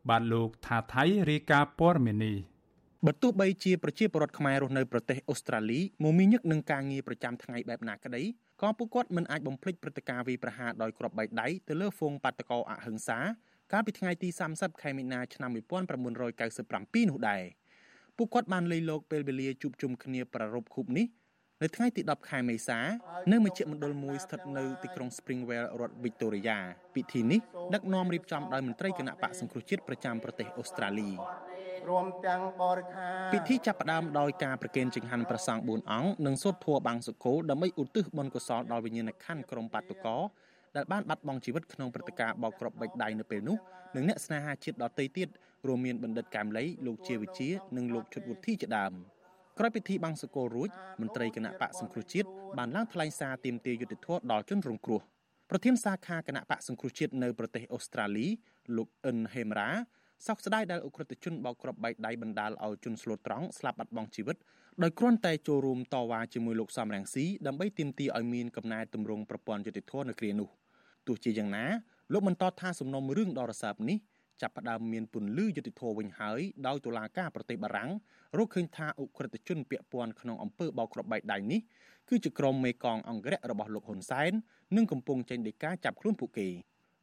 បាទលោកថាថៃរាយការណ៍ព័ត៌មាននេះបើទោះបីជាប្រជាពលរដ្ឋខ្មែររស់នៅប្រទេសអូស្ត្រាលីមមាញឹកនឹងការងារប្រចាំថ្ងៃបែបណាក្តី ក៏ពួកគាត់មិនអាចបំភ្លេចព្រឹត្តិការណ៍វាយប្រហារដោយគ្រាប់បែកដៃទៅលើហ្វូងបាតកោអហិង្សា កាលពីថ្ងៃទី30ខែមីនាឆ្នាំ1997នោះដែរពួកគាត់បានលៃលោកពេលវេលាជួបជុំគ្នាប្រារព្ធខួបនេះនៅថ្ងៃទី10ខែមេសានៅមជ្ឈមណ្ឌលមួយស្ថិតនៅទីក្រុង Springvale រដ្ឋ Victoria ពិធីនេះដឹកនាំរៀបចំដោយមន្ត្រីគណៈបកសង្គ្រោះជាតិប្រចាំប្រទេសអូស្ត្រាលី រួមទាំងបរិខាពិធីចាប់ផ្ដើមដោយការប្រគេនចង្ហាន់ព្រះសង្ឃ4អង្គនិងសូត្រធម៌បាំងសុគោដើម្បីឧទ្ទិសបុណ្យកុសលដល់វិញ្ញាណក្ខន្ធក្រុមបាតុករដែលបានបាត់បង់ជីវិតក្នុងព្រឹត្តិការណ៍បោកគ្រាប់បិចដៃនៅពេលនោះនិងអ្នកស្នេហាជាតិដទៃទៀតរួមមានបណ្ឌិតកែមលីលោកជាវិជានិងលោកឈុតវុធីជាដើមក្រោយពិធីបាំងសុគររួចមន្ត្រីគណៈបកសង្គ្រោះជាតិបានឡើងថ្លែងសារទាមទារយុត្តិធម៌ដល់ជនរងគ្រោះប្រធានសាខាគណៈបកសង្គ្រោះជាតិនៅប្រទេសអូស្ត្រាលីលោកអិនហេមរ៉ា សោកស្ដាយដែលអ ுக ្រិតជនបោកគ្រាប់បែកដៃបណ្ដាលឲ្យជនស្លូតត្រង់ស្លាប់បាត់បង់ជីវិតដោយគ្រាន់តែចូលរួមតវ៉ាជាមួយលោកសំរងស៊ីដើម្បីទាមទារឲ្យមានកំណែទម្រង់ប្រព័ន្ធយុតិធធនៅគ្រានោះទោះជាយ៉ាងណាលោកបន្តថាសំណុំរឿងដ៏រសើបនេះចាប់ផ្ដើមមានពន្លឺយុតិធធវិញហើយដោយតុលាការប្រទេសបារាំងរកឃើញថាអ ுக ្រិតជនពាក់ព័ន្ធក្នុងអំពើបោកគ្រាប់បែកដៃនេះគឺជាក្រុមមេកងអង្គរៈរបស់លោកហ៊ុនសែននិងកំពុងចេញដីកាចាប់ខ្លួនពួកគេ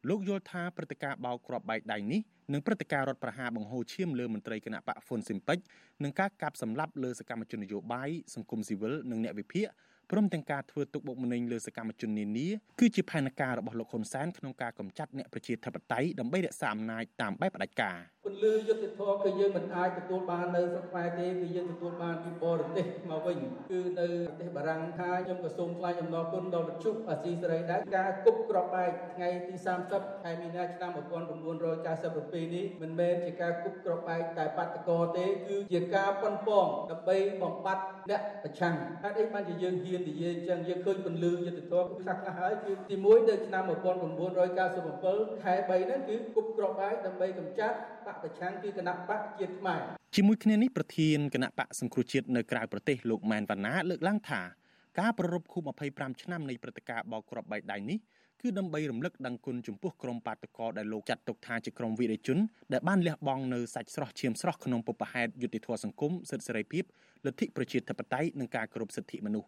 លោកយល់ថាព្រឹត្តិការណ៍បោកគ្រាប់បែកដៃនេះនិងព្រឹត្តិការណ៍រដ្ឋប្រហារបង្ហូរឈាមលើមន្ត្រីគណៈបកហ្វុនស៊ីមពេចនិងការកាប់សម្លាប់លើសកម្មជននយោបាយសង្គមស៊ីវិលនិងអ្នកវិភាគ ព្រមទាំងការធ្វើទុកបុកម្នេញលើសកម្មជននានាគឺជាផែនការរបស់លោកហ៊ុនសែនក្នុងការកម្ចាត់អ្នកប្រជាធិបតេយ្យដើម្បីរក្សាអំណាចតាមបែបផ្ដាច់ការពន្លឺយុទ្ធធម៌គឺយើងមិនអាចទទួលបាននៅស្រុកខ្មែរទេគឺយើងទទួលបានពីបរទេសមកវិញគឺនៅប្រទេសបារាំងថាខ្ញុំក៏សូមថ្លែងអំណរគុណដល់វិទ្យុអាស៊ីសេរីដែរការគប់ក្របបែកថ្ងៃទី30ខែមីនាឆ្នាំ1997នេះមិនមែនជាការគប់ក្របបែកតែបាតកោទេគឺជាការប៉ុនប៉ងដើម្បីបំបត្តិអ្នកប្រឆាំងហេតុអីបានជាយើងហ៊ាននិយាយអញ្ចឹងយើងឃើញពន្លឺយុទ្ធធម៌ខ្លះខ្លះហើយគឺទី1នៅឆ្នាំ1997ខែ3ហ្នឹងគឺគប់ក្របបែកដើម្បីកម្ចាត់បកប្រឆាំងគឺគណៈបកជាតិខ្មែរជាមួយគ្នានេះប្រធានគណៈបកសង្គ្រោះជាតិនៅក្រៅប្រទេសលោកម៉ែនវណ្ណាលើកឡើងថាការប្ររពខួប25ឆ្នាំនៃព្រឹត្តិការណ៍បោកគ្រាប់បែកដៃនេះគឺដើម្បីរំលឹកដឹងគុណចំពោះក្រុមបាតកោដែលលោកចាត់ទុកថាជាក្រុមវីរជនដែលបានលះបង់នៅសាច់ស្រស់ឈាមស្រស់ក្នុងពុបហេតុយុតិធធម៌សង្គមសិទ្ធិសេរីភាពលទ្ធិប្រជាធិបតេយ្យនិងការគោរពសិទ្ធិមនុស្ស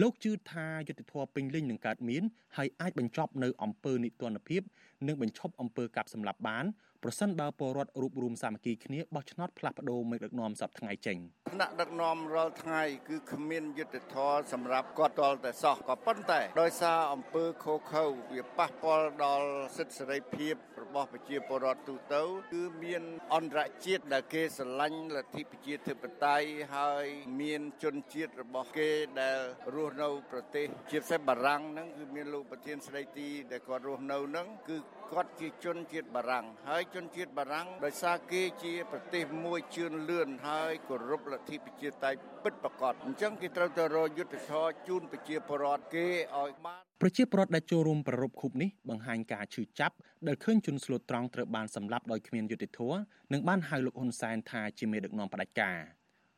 លោកជឿថាយុទ្ធធម៌ពេញលេញនឹងកើតមានហើយអាចបញ្ចប់នៅអំពើនិទានភាពនិងបញ្ឈប់អំពើកាប់សម្លាប់បាន ប្រសិនបើពលរដ្ឋរួបរวมសាមគ្គីគ្នាបោះឆ្នោតផ្លាស់ប្ដូរមេដឹកនាំសពថ្ងៃចេញថ្នាក់ដឹកនាំរាល់ថ្ងៃគឺគ្មានយុទ្ធធរសម្រាប់គាត់តលតែសោះក៏ប៉ុន្តែដោយសារអំពើខូខើវាប៉ះពាល់ដល់សិទ្ធិសេរីភាពរបស់ប្រជាពលរដ្ឋទូទៅគឺមានអន្តរជាតិដែលគេស្រឡាញ់លទ្ធិប្រជាធិបតេយ្យហើយមានជនជាតិរបស់គេដែលរស់នៅប្រទេសជាពិសេសបារាំងហ្នឹងគឺមានលោកប្រធានស្ដីទីដែលគាត់រស់នៅហ្នឹងគឺ គាត់ជាជនជាតិបារាំងហើយជនជាតិបារាំងដោយសារគេជាប្រទេសមួយជឿនលឿនហើយគោរពលទ្ធិប្រជាធិបតេយ្យពិតប្រាកដអញ្ចឹងគេត្រូវទៅរកយុទ្ធសាស្ត្រជូនប្រជាពលរដ្ឋគេឲ្យបានប្រជាពលរដ្ឋដែលចូលរួមប្ររពខូបនេះបង្ហាញការឈឺចាប់ដែលឃើញជនស្លូតត្រង់ត្រូវបានសម្លាប់ដោយគ្មានយុត្តិធម៌និងបានហៅលោកហ៊ុនសែនថាជាមេដឹកនាំផ្ដាច់ការ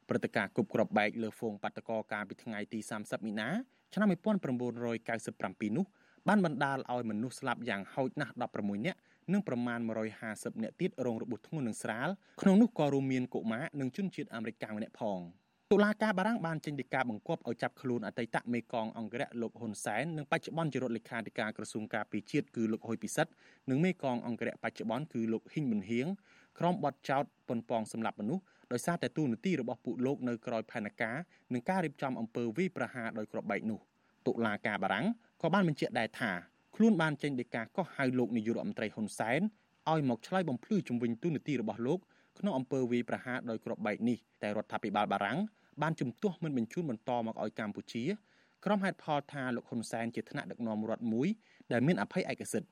ព្រឹត្តិការណ៍គប់គ្រាប់បែកលើហ្វូងបាតកោកាលពីថ្ងៃទី30មីនាឆ្នាំ1997នោះ បានបណ្ដាលឲ្យមនុស្សស្លាប់យ៉ាងហោចណាស់16នាក់និងប្រមាណ150នាក់ទៀតរងរបួសធ្ងន់និងស្រាលក្នុងនោះក៏រួមមានកុមារនិងជនជាតិអាមេរិកម្នាក់ផងតុលាការបារាំងបានចេញដីកាបង្គាប់ឲ្យចាប់ខ្លួនអតីតមេកងអង្គរៈលោកហ៊ុនសែននិងបច្ចុប្បន្នជារដ្ឋលេខាធិការក្រសួងការពារជាតិគឺលោកហ៊ុយពិសិដ្ឋនិងមេកងអង្គរៈបច្ចុប្បន្នគឺលោកហ៊ីងប៊ុនហៀងក្រុមបទចោតប៉ុនប៉ងសម្លាប់មនុស្សដោយសារតែទូនាទីរបស់ពួកលោកនៅក្រោយផែនការនិងការរៀបចំអំពើវាយប្រហារដោយគ្រាប់បែកនោះតុលាការបារាំង ក៏បានបញ្ជាក់ដែរថាខ្លួនបានចេញដីកាកោះហៅលោកនាយករដ្ឋមន្ត្រីហ៊ុនសែនឲ្យមកឆ្លើយបំភ្លឺជំវិញទូនាទីរបស់លោកក្នុងអំពើវាយប្រហារដោយគ្រាប់បែកនេះតែរដ្ឋាភិបាលបារាំងបានជំទាស់មិនបញ្ជូនបន្តមកឲ្យកម្ពុជាក្រុមហេតុផលថាលោកហ៊ុនសែនជាថ្នាក់ដឹកនាំរដ្ឋមួយដែលមានអភ័យឯកសិទ្ធិ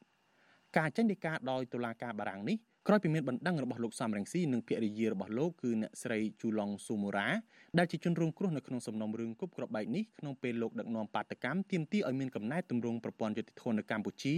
ការចេញដីកាដោយតុលាការបារាំងនេះ ក្រោយពីមានបណ្ដឹងរបស់លោកសំរងស៊ីនិងភរិយារបស់លោកគឺអ្នកស្រីជូឡុងស៊ូមូរ៉ាដែលជាជនរងគ្រោះនៅក្នុងសំណុំរឿងគប់ក្របបែកនេះក្នុងពេលលោកដឹកនាំបាតកម្មទាមទារឲ្យមានកំណែទម្រង់ប្រព័ន្ធយុតិធម៌នៅកម្ពុជា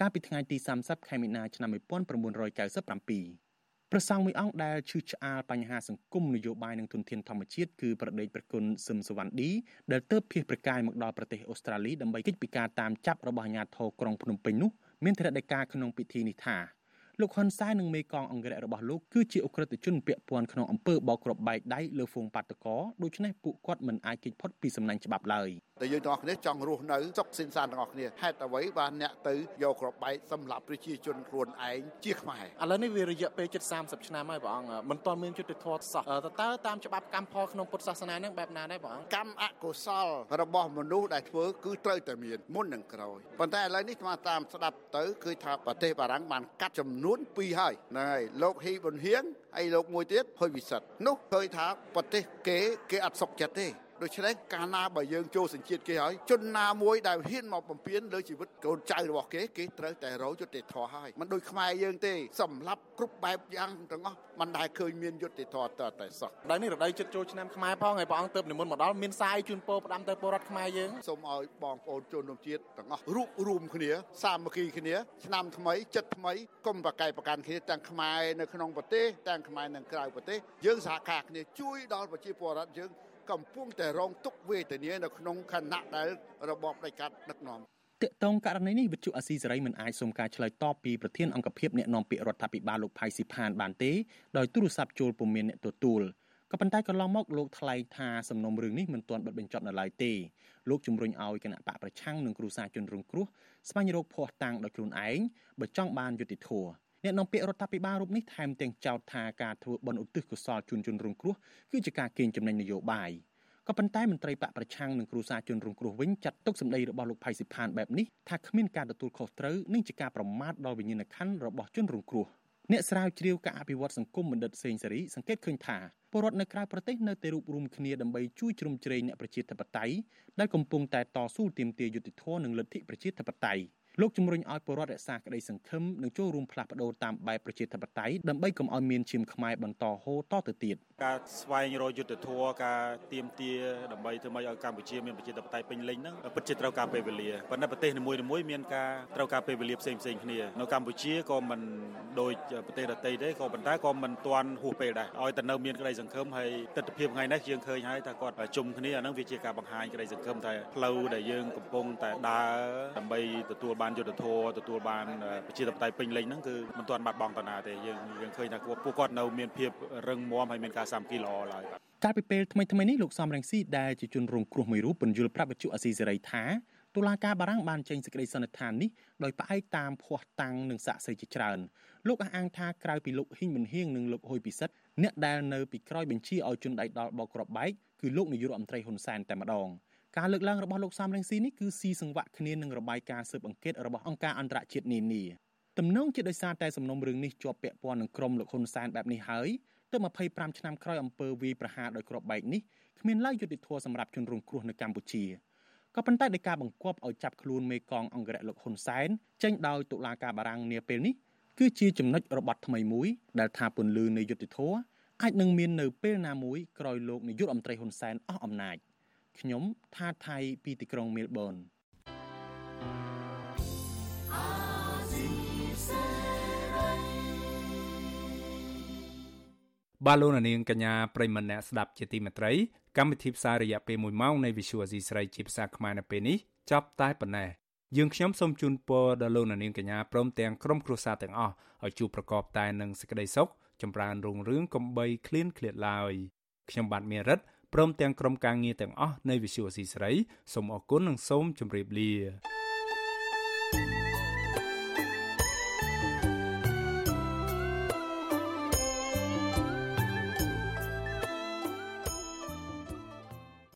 កាលពីថ្ងៃទី30ខែមីនាឆ្នាំ1997ប្រសង់មួយអង្គដែលឈឺឆ្អាលបញ្ហាសង្គមនយោបាយនិងទុនធានធម្មជាតិគឺប្រដេកប្រគុណសឹមសវណ្ណឌីដែលទៅភៀសប្រកាយមកដល់ប្រទេសអូស្ត្រាលីដើម្បីកិច្ចពិការតាមចាប់របស់អាជ្ញាធរក្រុងភ្នំពេញនោះមានធរណីការក្នុងពិធីនេះថា លោកហ៊ុនសែននិងមេកងអង្គរៈរបស់លោកគឺជាអ ுக ្រិតជនពាក់ព័ន្ធក្នុងអំពើបោកគ្រាប់បែកដៃលើហ្វូងបាតកោដូច្នេះពួកគាត់មិនអាចគេចផុតពីសំណាញ់ច្បាប់ឡើយតែយើងទាំងអស់គ្នាចង់រស់នៅសុខសិនសានទាំងអស់គ្នាហេតុអ្វីបានអ្នកទៅយកគ្រាប់បែកសម្រាប់ប្រជាជនខ្លួនឯងជាខ្មែរឥឡូវនេះវារយៈពេលជិត30ឆ្នាំហើយព្រះអង្គមិនទាន់មានយុត្តិធម៌សោះតើតើតាមច្បាប់កម្មផលក្នុងពុទ្ធសាសនានឹងបែបណាដែរព្រះអង្គកម្មអកុសលរបស់មនុស្សដែលធ្វើគឺត្រូវតែមានមុននឹងក្រោយប៉ុន្តែឥឡូវនេះស្មាតាមស្ដាប់ទៅគឺថាប្រទេសបារាំងបានកាត់ចំនួន2ហើយហ្នឹងហើយលោកហ៊ីប៊ុនហៀងហើយលោកមួយទៀតហ៊ុយវិសិតនោះឃើញថាប្រទេសគេគេអត់សុខចិត្តទេ ដូច្នេះកាលណាបើយើងចូលសញ្ជាតិគេហើយជនណាមួយដែលហ៊ានមកបំពេញលើជីវិតកូនចៅរបស់គេគេត្រូវតែរោយុត្តិធម៌ហើយមិនដូចខ្មែរយើងទេសម្រាប់គ្រប់បែបយ៉ាងទាំងអស់មិនដែលឃើញមានយុត្តិធម៌តតែសោះដល់នេះរដូវជិតចូលឆ្នាំខ្មែរផងហើយព្រះអង្គទៅនិមន្តមកដល់មានសាយជូនពរផ្ដាំទៅពលរដ្ឋខ្មែរយើងសូមឲ្យបងប្អូនជនរួមជាតិទាំងអស់រួបរวมគ្នាសាមគ្គីគ្នាឆ្នាំថ្មីចិត្តថ្មីកុំប្រកែកប្រកាន់គ្នាទាំងខ្មែរនៅក្នុងប្រទេសទាំងខ្មែរនៅក្រៅប្រទេសយើងសហការគ្នាជួយដល់ប្រជាពលរដ្ឋយើង កំពុងតែរងទុក្ខវេទនានៅក្នុងខណៈដែលរបបផ្ដាច់ការដឹកនាំតកតងករណីនេះវិទ្យុអាស៊ីសេរីមិនអាចសុំការឆ្លើយតបពីប្រធានអង្គភិបអ្នកនាំពាក្យរដ្ឋាភិបាលលោកផៃស៊ីផានបានទេដោយទូរស័ព្ទចូលពុំមានអ្នកទទួលក៏ប៉ុន្តែកន្លងមកលោកថ្លែងថាសំណុំរឿងនេះមិនទាន់បិទបញ្ចប់នៅឡើយទេលោកជំរុញឲ្យគណៈបកប្រឆាំងនិងគ្រូសាជនរងគ្រោះស្វែងរកភ័ស្តុតាងដោយខ្លួនឯងបើចង់បានយុត្តិធម៌ អ្នកនាំពាក្យរដ្ឋាភិបាលរូបនេះថែមទាំងចោទថាការធ្វើបន់ឧទ្ទិសកុសលជូនជនរងគ្រោះគឺជាការកេងចំណេញនយោបាយក៏ប៉ុន្តែមន្ត្រីបកប្រឆាំងនិងគ្រូសាជនរងគ្រោះវិញចាត់ទុកសម្ដីរបស់លោកផៃសិផានបែបនេះថាគ្មានការទទួលខុសត្រូវនិងជាការប្រមាថដល់វិញ្ញាណក្ខន្ធរបស់ជនរងគ្រោះអ្នកស្រាវជ្រាវការអភិវឌ្ឍសង្គមបណ្ឌិតសេងសេរីសង្កេតឃើញថាពលរដ្ឋនៅក្រៅប្រទេសនៅតែរួបរวมគ្នាដើម្បីជួយជ្រោមជ្រែងអ្នកប្រជាធិបតេយ្យដែលកំពុងតែតស៊ូទាមទារយុត្តិធម៌និងលទ្ធិប្រជាធិបតេយ្យ លោកជំរុញឲ្យពលរដ្ឋរក្សាក្តីសង្ឃឹមនិងចូលរួមផ្លាស់ប្ដូរតាមបែបប្រជាធិបតេយ្យដើម្បីកុំឲ្យមានឈាមខ្មែរបន្តហូរតទៅទៀតការស្វែងរកយុទ្ធធរការទៀមទាដើម្បីធ្វើម៉េចឲ្យកម្ពុជាមានប្រជាធិបតេយ្យពេញលេញហ្នឹងពិតជាត្រូវការពេលវេលាប៉ុន្តែប្រទេសនីមួយៗមានការត្រូវការពេលវេលាផ្សេងផ្សេងគ្នានៅកម្ពុជាក៏មិនដូចប្រទេសដទៃទេក៏ប៉ុន្តែក៏មិនទាន់ហួសពេលដែរឲ្យតែនៅមានក្តីសង្ឃឹមហើយទស្សនវិជ្ជាថ្ងៃនេះយើងឃើញហើយថាគាត់ជុំគ្នាអាហ្នឹងវាជាការបង្ហាញក្តីសង្ឃឹមថាផ្លូវដែលយើងកំពុងតែដើរដើម្បីទទួលបានយុទ្ធធរទទួលបានប្រជាធិបតេយ្យពេញលេញហ្នឹងគឺមិនទាន់បាត់បង់តាណាទេយើងយើងឃើញថាពួកគាត់នៅមានភាពរឹងមាំហើយមានការសាមគ្គីល្អឡើយបាទកាលពីពេលថ្មីថ្មីនេះលោកសំរងស៊ីដែលជាជនរងគ្រោះមួយរូបបញ្យលប្រាប់វិទ្យុអាស៊ីសេរីថាតុលាការបារាំងបានចេញសេចក្តីសន្និដ្ឋាននេះដោយផ្អែកតាមភ័ស្តុតាងនិងសាក្សីជាច្រើនលោកអះអាងថាក្រៅពីលោកហ៊ីងមិនហៀងនិងលោកហ៊ុយពិសិដ្ឋអ្នកដែលនៅពីក្រោយបញ្ជាឲ្យជនដៃដល់បោកក្របបែកគឺលោកនាយករដ្ឋមន្ត្រីហ៊ុនសែនតែម្ដង ការលើកឡើងរបស់លោកសំរងស៊ីនេះគឺស៊ីសង្វាក់គ្នានឹងរបាយការណ៍ស៊ើបអង្កេតរបស់អង្គការអន្តរជាតិនានាទំនងជាដោយសារតែសំណុំរឿងនេះជាប់ពាក់ព័ន្ធនឹងក្រុមលោកហ៊ុនសែនបែបនេះហើយទើប25ឆ្នាំក្រោយអំពើវាយប្រហារដោយគ្រាប់បែកនេះគ្មានឡើយយុត្តិធម៌សម្រាប់ជនរងគ្រោះនៅកម្ពុជាក៏ប៉ុន្តែដោយការបង្គាប់ឲ្យចាប់ខ្លួនមេកងអង្គរៈលោកហ៊ុនសែនចេញដោយតុលាការបារាំងនាពេលនេះគឺជាចំណុចរបត់ថ្មីមួយដែលថាពន្លឺនៃយុត្តិធម៌អាចនឹងមាននៅពេលណាមួយក្រោយលោកនាយករដ្ឋមន្ត្រីហ៊ុនសែនអស់អំណាច ខ្ញុំថាថៃពីទីក្រុងមែលប៊នបាទលោកនាងកញ្ញាប្រិមម្នាក់ស្ដាប់ជាទីមេត្រី កម្មវិធីផ្សាយរយៈពេល1ម៉ោងនៃ Visual Asia ស្រីជាភាសាខ្មែរនៅពេលនេះចប់តែប៉ុណ្ណេះយើងខ្ញុំសូមជូនពរដល់លោកនាងកញ្ញាព្រមទាំងក្រុមគ្រួសារទាំងអស់ឲ្យជួបប្រកបតែនឹងសេចក្តីសុខចម្រើនរុងរឿងកំបីគ្លៀនគ្លាតឡើយខ្ញុំបាទមេរិត ព្រមទាំងក្រុមការងារទាំងអស់នៃ Visual Asia ស្រីសូមអរគុណនិងសូមជម្រាបលា